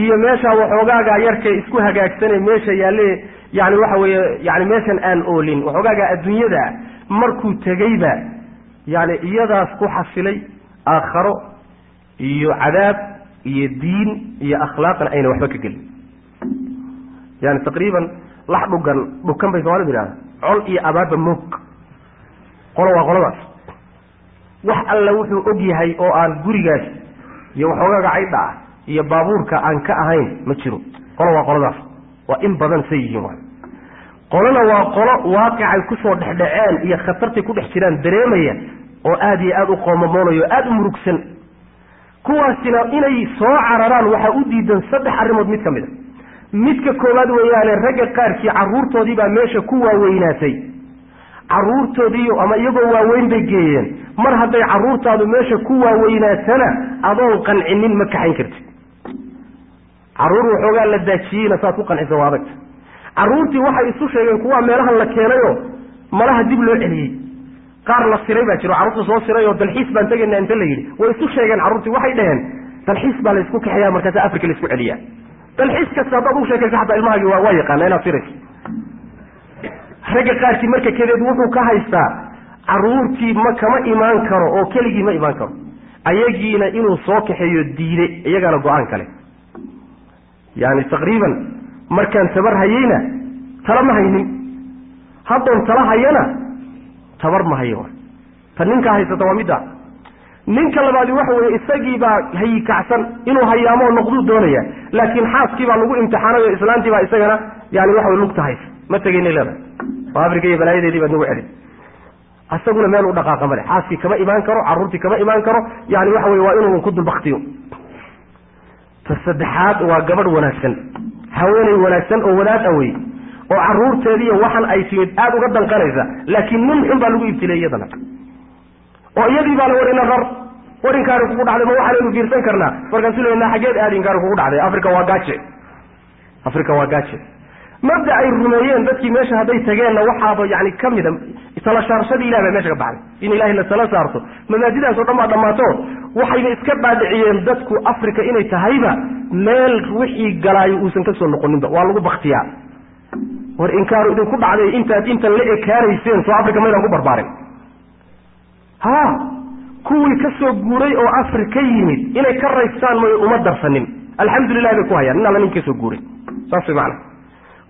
iyo meesha waxoogaaga yarkay isku hagaagsane meesha yaalle yani waxa weeye yani meeshan aan oolin waxoogaaga adduunyada markuu tegeyba yani iyadaas ku xasilay aakharo iyo cadaab iyo diin iyo akhlaaqna ayna waxba ka gelin. Yani taqriiban lax dhugan dhukan bay soomalidu yidhahda col iyo abaaba moog qolo waa qoladaas wax alla wuxuu og yahay oo aan gurigaas iyo waxoogaaga caydha ah iyo baabuurka aan ka ahayn ma jiro. Qolo waa qoladaas. Waa in badan say yihiin qolona waa qolo waaqicay ku soo dhexdhaceen iyo khatartay ku dhex jiraan dareemaya oo aada iyo aada u qoomamoonayo o aada u murugsan. Kuwaasina inay soo cararaan waxaa u diidan saddex arrimood mid ka mid a. Midka koowaad weeyaane ragga qaarkii carruurtoodii baa meesha ku waaweynaatay. Carruurtoodiiyo ama iyagoo waaweyn bay geeyeen. Mar hadday carruurtaadu meesha ku waaweynaatana adoon qancinin ma kaxayn kartid. Carruur waxoogaa la daajiyeyna saad ku qancisa waa adagta carruurtii waxay isu sheegeen kuwaa meelahan la keenayoo malaha dib loo celiyey. Qaar la siray baa jiro carruurta soo siray oo dalxiis baan tegayna inta la yidhi. Way isu sheegeen carruurtii waxay dhaheen dalxiis baa laysku kaxeeya markaasa africa la isku celiyaa. Dalxiis kasta haddaad u sheekaysa xataa ilmahaagi waa yaqaana inaad sirayso ragga qaarkii marka kadeed wuxuu ka haystaa carruurtii ma kama imaan karo oo keligii ma imaan karo. Ayagiina inuu soo kaxeeyo diiday iyagana go'aan kale yani taqriiban markaan tabar hayeyna tala ma haynin. Haddoon tala hayana tabar ma hayo. Ta ninka haysata waa midda. Ninka labaadi waxa weeye isagii baa hayikacsan inuu hayaamoo noqduu doonaya. Laakiin xaaskii baa lagu imtixaanayo islaantii baa isagana yani waxa wey lugta haysa ma tegayna leedahay. Oo africa iyo balaayadeedii baad nagu celin. Isaguna meel u dhaqaaqa male. Xaaskii kama imaan karo carruurtii kama imaan karo yani waxa weye waa inuu ku dulbaktiyo ta saddexaad waa gabadh wanaagsan haweeney wanaagsan oo wadaad awey oo carruurteediiyo waxan ay timid aada uga danqanaysa laakiin nin xun baa lagu ibtilay iyadana. oo iyadii baa la war ina rar war inkaari kugu dhacday ma waxaanaynu fiirsan karnaa. Markaasuu le na xageed aad inkaari kugu dhacday africa waa gaaje africa waa gaaje mabda ay rumeeyeen dadkii meesha hadday tageenna waxaaba yani ka mida tala saarshadii ilah baa meesha ka baxday. In ilahay la tala saarto. Mabaadidaas oo dhan baa dhammaato waxayba iska dhaadhiciyeen dadku africa inay tahayba meel wixii galaayo uusan ka soo noqoninba waa lagu baktiyaa war inkaaru idinku dhacday intaad intan la ekaanayseen soo africa maydaan ku barbaarin. Ha! Kuwii ka soo guuray oo afri ka yimid inay ka raystaan may uma darsanin. Alxamdulilah bay ku hayaan nin alla nin ka soo guuray saas way macana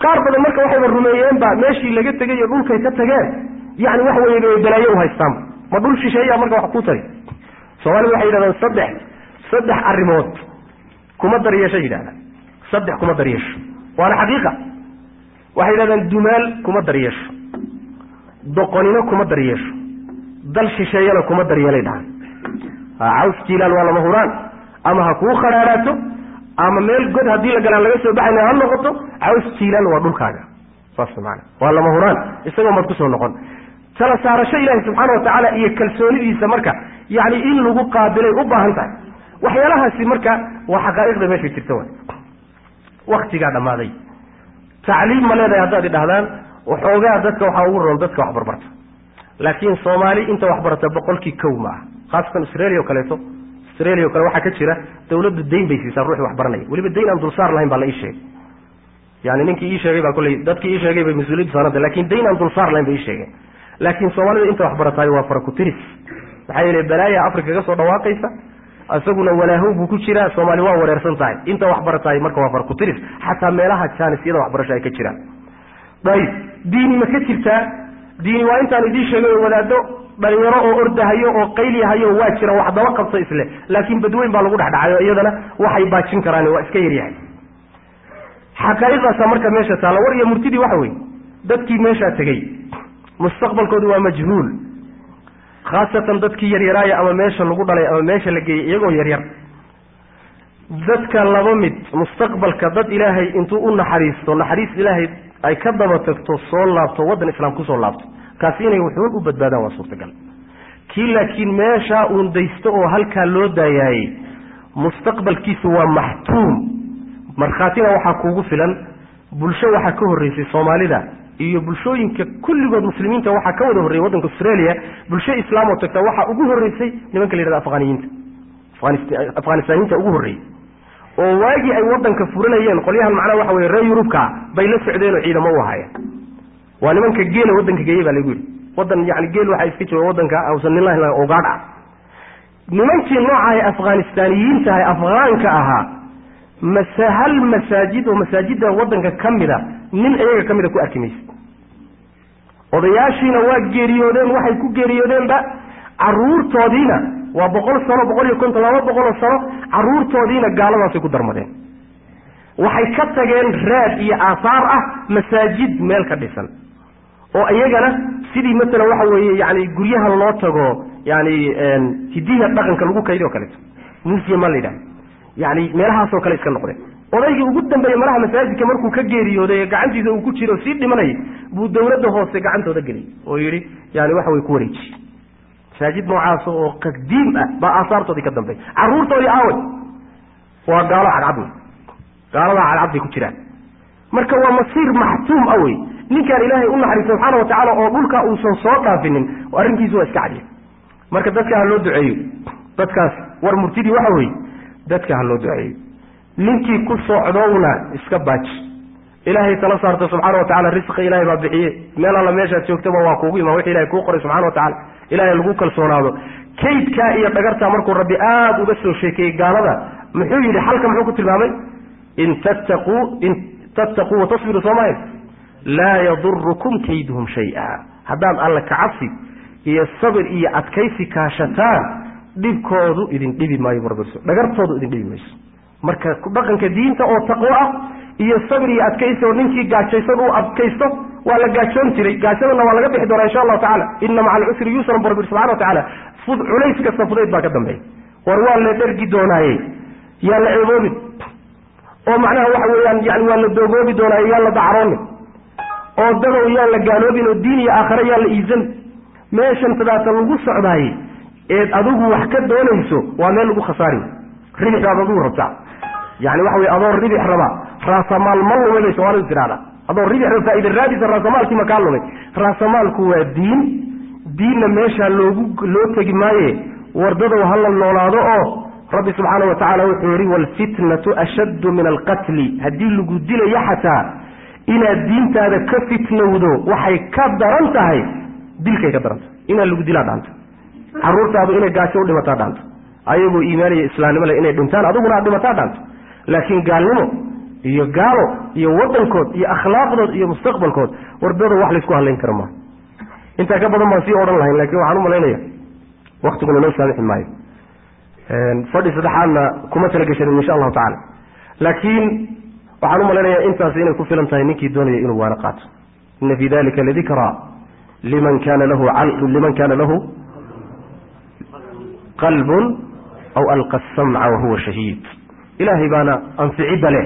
qaar badan marka waxayba rumeeyeenba meeshii laga tegay iyo dhulkay ka tageen yani waxa weye bay u haystaanba ma dhul shisheeya marka wax ku tari. Soomaalida waxay yidhahdaan saddex saddex arrimood kuma daryeesho yidhahdaan saddex kuma daryeesho. Waana xaqiiqa. Waxay yidhahdaan dumaal kuma daryeesho. Doqonino kuma daryeesho. Dal shisheeyana kuma daryeelay dhahan caws jiilaan waa lama huraan. Ama ha kuu khadhaaraato ama meel god haddii la galaan laga soo baxayna ha noqoto caws jiilaan waa dhulkaaga. Saas maana waa lama huraan. Isagoo maad ku soo noqon. Tala saarasho ilaahi subxaana watacaala iyo kalsoonidiisa marka yani in lagu qaabilay u baahan tahay waxyaalahaasi marka waa xaqaa'iqda meesha jirta wa waktigaa dhammaaday. Tacliim ma leedahay haddaad idhahdaan waxoogaa dadka waxaa ugu roon dadka waxbarbarta. Laakiin soomaali inta waxbarata boqolkii kow ma aha. Khaasatan australia o kaleeto. Australia o kale waxaa ka jira dawladdu dayn bay siisaa ruuxii waxbaranaya weliba dayn aan dulsaar lahayn baa la ii sheegay. Yani ninkii ii sheegay baa kolley dadkii ii sheegay bay mas'uuliyaddu saaranta laakiin dayn aan dulsaar lahayn bay ii sheegeen. Laakiin soomaalida inta waxbarataay waa farakutiris maxaa yeele balaaya africa ka dhawaaqaysa isaguna walaahow buu ku jiraa soomaali waa wareersan tahay. Inta waxbarataay marka waa farakutiris xataa meelaha jaanisyada waxbarasho ay ka jiraan. Ayib diini ma ka jirtaa diini waa intaan idiin sheegay oo wadaado dhalinyaro oo ordahayo oo qaylihayo waa jira wax daba qabto isle laakiin badweyn baa lagu dhexdhacayo iyadana waxay baajin karaan waa iska yaryahay. Xaqaa'iqaasa marka meesha taalla war iyo murtidii waxa weye dadkii meeshaa tegey mustaqbalkoodu waa majhuul khaasatan dadkii yaryaraaya ama meesha lagu dhalay ama meesha la geeyey iyagoo yaryar. Dadka laba mid mustaqbalka dad ilaahay intuu u naxariisto naxariis ilaahay ay ka daba tagto soo laabto waddan islaam ku soo laabto. Kaasi inay wuxuun u badbaadaan waa suurtagal. Kii laakiin meeshaa uun daysto oo halkaa loo daayaayey mustaqbalkiisu waa maxtuum. Markhaatina waxaa kuugu filan bulsho waxaa ka horreysay soomaalida iyo bulshooyinka kulligood muslimiinta waxaa ka wada horreeyay waddanka australia bulsho islaam oo tagta waxaa ugu horreysay nimanka la yihahda afghaniyiinta afghanistaaniyiinta ugu horreeyey oo waagii ay waddanka furanayeen qolyahan macnaha waxa weye reer yurubka bay la socdeen oo ciidamo u ahaayeen. Waa nimanka geela waddanka geeyey baa lagu yidhi. Waddan yani geel waxaa iska jooga waddanka lahayn ogaadh ah nimankii noocahay afghanistaaniyiintahay afghaanka ahaa mase hal masaajid oo masaajidda waddanka ka mida nin iyaga ka mida ku arki maysa odayaashiina waa geeriyoodeen waxay ku geeriyoodeenba caruurtoodiina waa boqol sano boqol iyo konton laba boqol oo sano caruurtoodiina gaaladaasay ku darmadeen. Waxay ka tageen raad iyo aahaar ah masaajid meel ka dhisan oo iyagana sidii masalan waxa weeye yani guryahan loo tago yani hidiha dhaqanka lagu kaydi o kaleeto museum la yidhaha yani meelahaasoo kale iska noqdeen odaygii ugu dambeeyey malaha masaajidka markuu ka geeriyooday ee gacantiisa uu ku jiro sii dhimanayay buu dawladda hoose gacantooda geliyay. Oo yidhi yani waxa way ku wareeji masaajid noocaas oo qadiim ah baa aasaartoodii ka dambeey caruurtoodii aaway. Waa gaalo cadcad wey gaaladaa cadcad bay ku jiraan. Marka waa masiir maxtuum ah wey ninkaan ilaahay u naxariis subxaana watacaala oo dhulka uusan soo dhaafinin arrinkiisu waa iska cadiya. Marka dadka ha loo duceeyo. Dadkaas war murtidii waxa weeye dadka ha loo duceeyo ninkii ku socdowna iska baaji. Ilaahay tala saarta subxaana watacala risqa ilaahay baa bixiye meel alla meeshaad joogtaba waa kuugu imaan wixi ilahay kuu qoray subxana watacala ilaahay lagu kalsoonaado. Kaydkaa iyo dhagartaa markuu rabbi aada uga soo sheekeeyey gaalada muxuu yidhi xalka muxuu ku tilmaamay? In tattaquu in tattaquu watasbiruu soomaalia laa yadurukum kayduhum shay-a. Haddaad alla kacabsi iyo sabir iyo adkaysi kaashataan dhibkoodu idin dhibi maayo barbarso dhagartoodu idin dhibi mayso marka dhaqanka diinta oo taqwo ah iyo sabir iyo adkaysi oo ninkii gaajaysan uu adkaysto waa la gaajoon jiray. Gaajadana waa laga bixi doonaa insha allahu tacala ina maca alcusri yusran barbir subxana wa tacala fud culays kasta fudayd baa ka dambeeya war waa la dhergi doonaaye yaa la ceeboobin oo macnaha waxa weeyaan yani waa la doogoobi doonaaye yaan la dacroonin oo dadow yaan la gaaloobin oo diin iyo aakhare yaan la iisan meeshan tadaata lagu socdaaye eed adigu wax ka doonayso waa meel lagu khasaari ribixdaad adigu rabtaa. Yani waxa wey adoo ribix raba raasamaal ma lumay bay soomaalidu tidhahda adoo ribix raba faaida raadisa raasamaalkii makaa lumay raasamaalku waa diin. Diinna meeshaa loogu loo tegi maaye wardadow hala noolaado oo rabbi subxaana watacaala wuxuu yihi waalfitnatu ashaddu min alqatli. Haddii lagu dilayo xataa inaad diintaada ka fitnowdo waxay ka daran tahay dilkay ka daran tahay. Inaad lagu dilaa dhaanta. Caruurtaadu inay gaajo u dhimataa dhaanto ayagoo iimaaniya islaamnimo le inay dhintaan adiguna aad dhimataa dhaanto laakiin gaalnimo iyo gaalo iyo wadankood iyo akhlaaqdood iyo mustaqbalkood wardada wax laysku hadlayn kara maa intaa ka badan baan sii odhan lahayn laakiin waxaan u malaynaya waktiguna noo saamixi maayo. Fadhi saddexaadna kuma talageshanin insha allahu tacala laakiin waxaan u malaynaya intaas inay ku filan tahay ninkii doonaya inuu waana qaato. Ina fi dalika ladikra liman kana lahu liman kana lahu qalbun aw alqa asamca wahuwa shahiid ilaahay baana anficidda leh